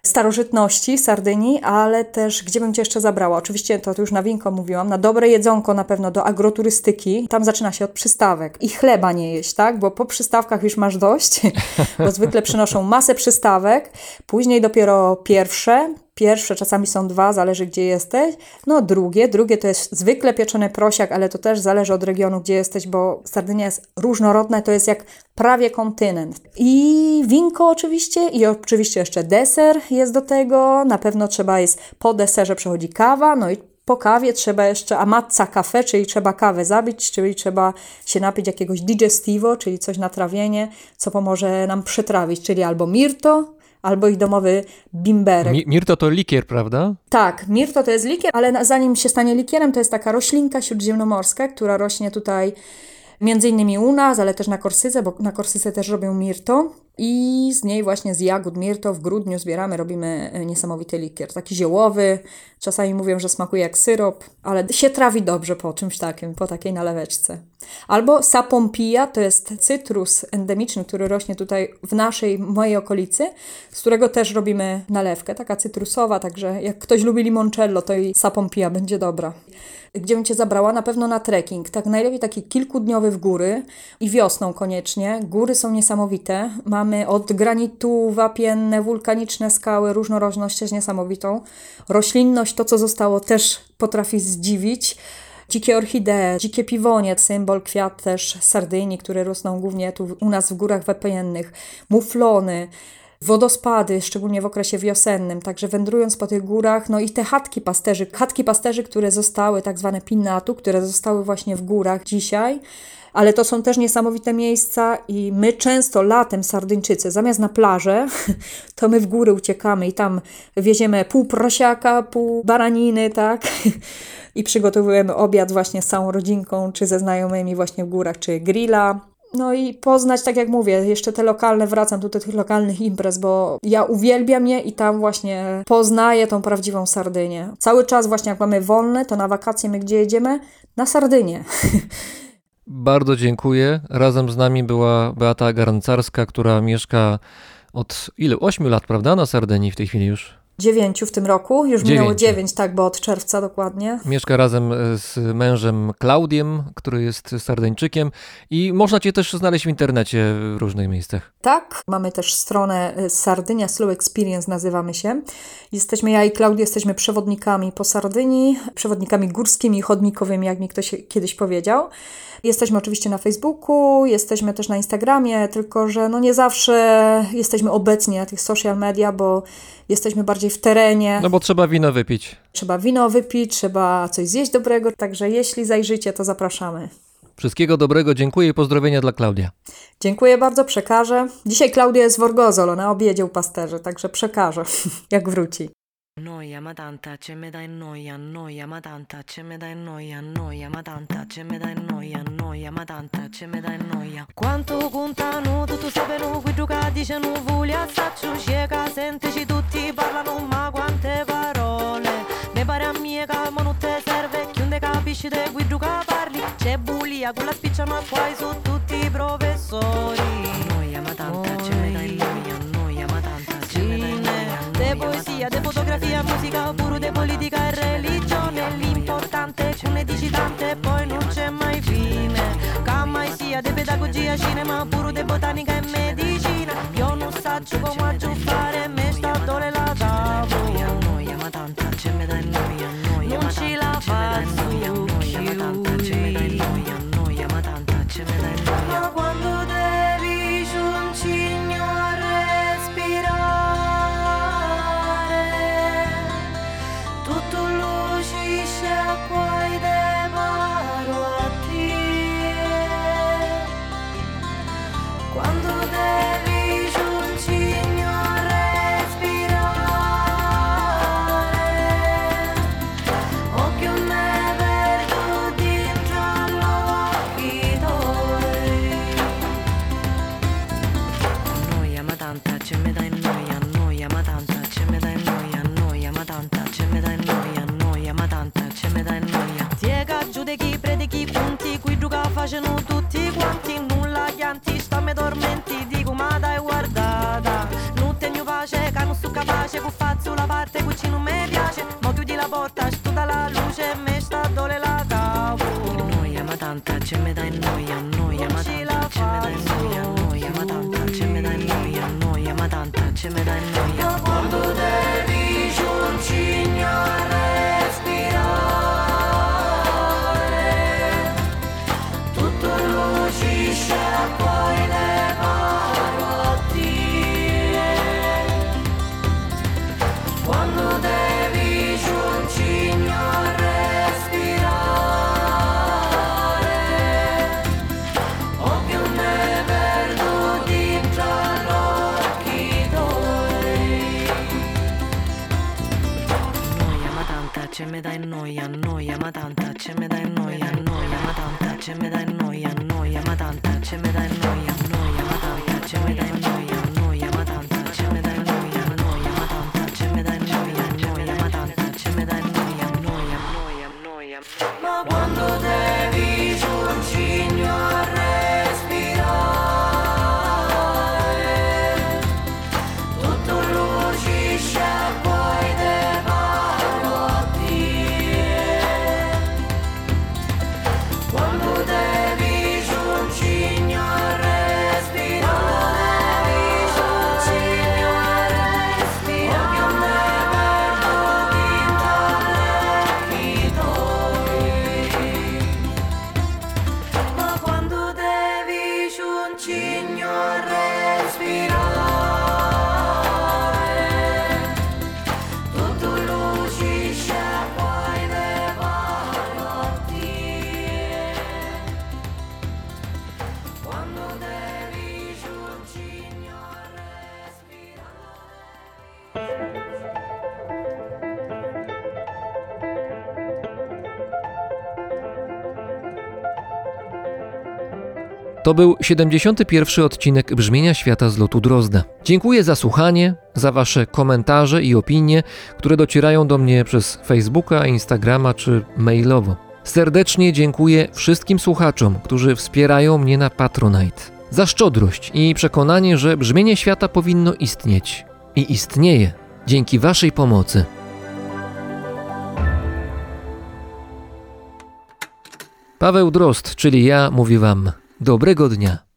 starożytności Sardynii, ale też gdzie bym Cię jeszcze zabrała? Oczywiście to już na winko mówiłam, na dobre jedzonko na pewno do agroturystyki. Tam zaczyna się od przystawek i chleba nie jeść, tak? Bo po przystawkach już masz dość, bo zwykle przynoszą masę przystawek, później dopiero pierwsze, Pierwsze czasami są dwa, zależy gdzie jesteś. No drugie, drugie to jest zwykle pieczony prosiak, ale to też zależy od regionu, gdzie jesteś, bo Sardynia jest różnorodna, to jest jak prawie kontynent. I winko oczywiście i oczywiście jeszcze deser jest do tego. Na pewno trzeba jest, po deserze przechodzi kawa, no i po kawie trzeba jeszcze amatza kafe, czyli trzeba kawę zabić, czyli trzeba się napić jakiegoś digestivo, czyli coś na trawienie, co pomoże nam przetrawić, czyli albo mirto, albo ich domowy bimberek. Mi Mirto to likier, prawda? Tak, mirto to jest likier, ale zanim się stanie likierem, to jest taka roślinka śródziemnomorska, która rośnie tutaj między innymi u nas, ale też na Korsyce, bo na Korsyce też robią mirto. I z niej właśnie z jagód mirto w grudniu zbieramy, robimy e, niesamowity likier. Taki ziołowy, czasami mówią, że smakuje jak syrop, ale się trawi dobrze po czymś takim, po takiej naleweczce. Albo sapompija, to jest cytrus endemiczny, który rośnie tutaj w naszej, mojej okolicy, z którego też robimy nalewkę, taka cytrusowa, także jak ktoś lubi limoncello, to i sapompija będzie dobra. Gdzie bym Cię zabrała? Na pewno na trekking. Tak najlepiej taki kilkudniowy w góry i wiosną koniecznie. Góry są niesamowite. Mamy od granitu wapienne, wulkaniczne skały, różnorodność jest niesamowitą. Roślinność, to co zostało, też potrafi zdziwić. Dzikie orchidee, dzikie piwonie, symbol kwiat też Sardynii, które rosną głównie tu u nas w górach wapiennych, muflony, wodospady, szczególnie w okresie wiosennym. Także wędrując po tych górach, no i te chatki pasterzy, chatki pasterzy, które zostały, tak zwane pinatu, które zostały właśnie w górach dzisiaj, ale to są też niesamowite miejsca i my często latem Sardyńczycy, zamiast na plażę, to my w góry uciekamy i tam wieziemy pół prosiaka, pół baraniny, tak? I przygotowujemy obiad właśnie z całą rodzinką, czy ze znajomymi właśnie w górach, czy grilla. No i poznać, tak jak mówię, jeszcze te lokalne, wracam tu do tych lokalnych imprez, bo ja uwielbiam je i tam właśnie poznaję tą prawdziwą Sardynię. Cały czas właśnie jak mamy wolne, to na wakacje my gdzie jedziemy? Na Sardynię. Bardzo dziękuję. Razem z nami była Beata Garncarska, która mieszka od ile? 8 lat, prawda? Na Sardynii w tej chwili już. Dziewięciu w tym roku, już minęło Dziewięciu. dziewięć, tak, bo od czerwca dokładnie. Mieszka razem e, z mężem Klaudiem, który jest Sardyńczykiem i można cię też znaleźć w internecie w różnych miejscach. Tak, mamy też stronę y, Sardynia Slow Experience nazywamy się. Jesteśmy, ja i Klaudia jesteśmy przewodnikami po Sardynii, przewodnikami górskimi i chodnikowymi, jak mi ktoś kiedyś powiedział. Jesteśmy oczywiście na Facebooku, jesteśmy też na Instagramie, tylko że no nie zawsze jesteśmy obecni na tych social media, bo jesteśmy bardziej w terenie. No bo trzeba wino wypić. Trzeba wino wypić, trzeba coś zjeść dobrego, także jeśli zajrzycie, to zapraszamy. Wszystkiego dobrego, dziękuję i pozdrowienia dla Klaudia. Dziękuję bardzo, przekażę. Dzisiaj Klaudia jest w Orgozolo na obiedzie u pasterzy, także przekażę, jak wróci. Noia ma tanta, ce me dai noia, noia ma tanta, ce me dai noia, noia ma tanta, ce me dai noia, noia ma tanta, ce me dai noia. Quanto contano, tutto sapeno, qui gioca diceno, voglia assaccio, cieca, senteci tutti parlano, ma quante parole. Ne pare a mie che ma non te serve, chiunde capisci te qui gioca parli, c'è bulia, con la spiccia ma poi su tutti i professori. Noia ma tanta, ce me dai noia, noia ma tanta, ce me dai noia, de poesia, de fotografia, musica, puro de politica e religione. L'importante è che ne dici tante e poi non c'è mai fine. Che mai sia de pedagogia, cinema, puro de botanica e medicina. Io non saggio come aggiustare, me sta dole la tavola. Noia, ma tanta, ce me dai noia, noia, non ci la faccio noia, predechi, predechi, punti, qui giuca facendo tutti quanti, nulla chianti, sta me tormenti, dico ma dai guardata, non tengo pace, che non sto capace, cu faccio la parte, qui non mi piace, To był 71. odcinek Brzmienia Świata z lotu Drozda. Dziękuję za słuchanie, za Wasze komentarze i opinie, które docierają do mnie przez Facebooka, Instagrama czy mailowo. Serdecznie dziękuję wszystkim słuchaczom, którzy wspierają mnie na Patronite. Za szczodrość i przekonanie, że brzmienie świata powinno istnieć. I istnieje dzięki Waszej pomocy. Paweł Drost, czyli ja, mówi Wam. Dobrego dnia.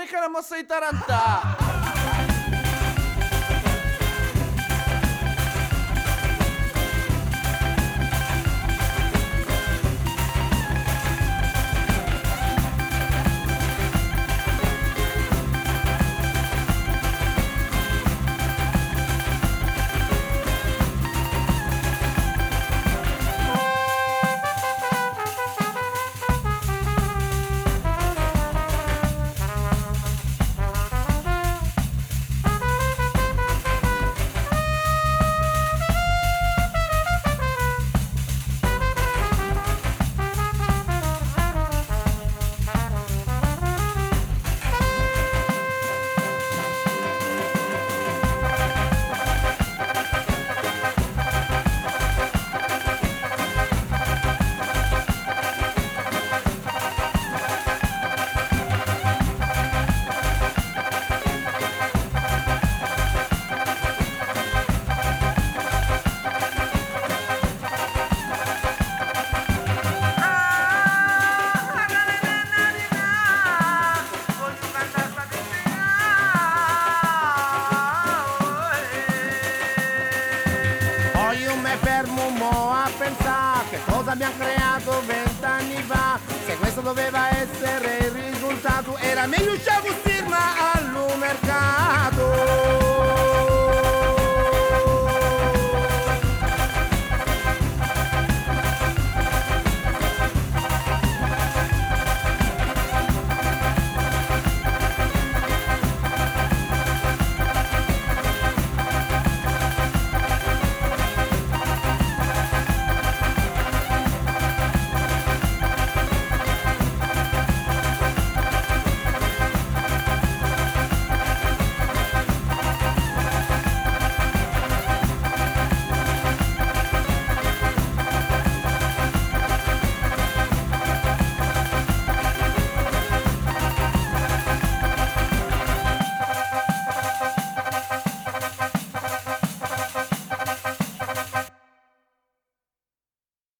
目からも吸いたらんた。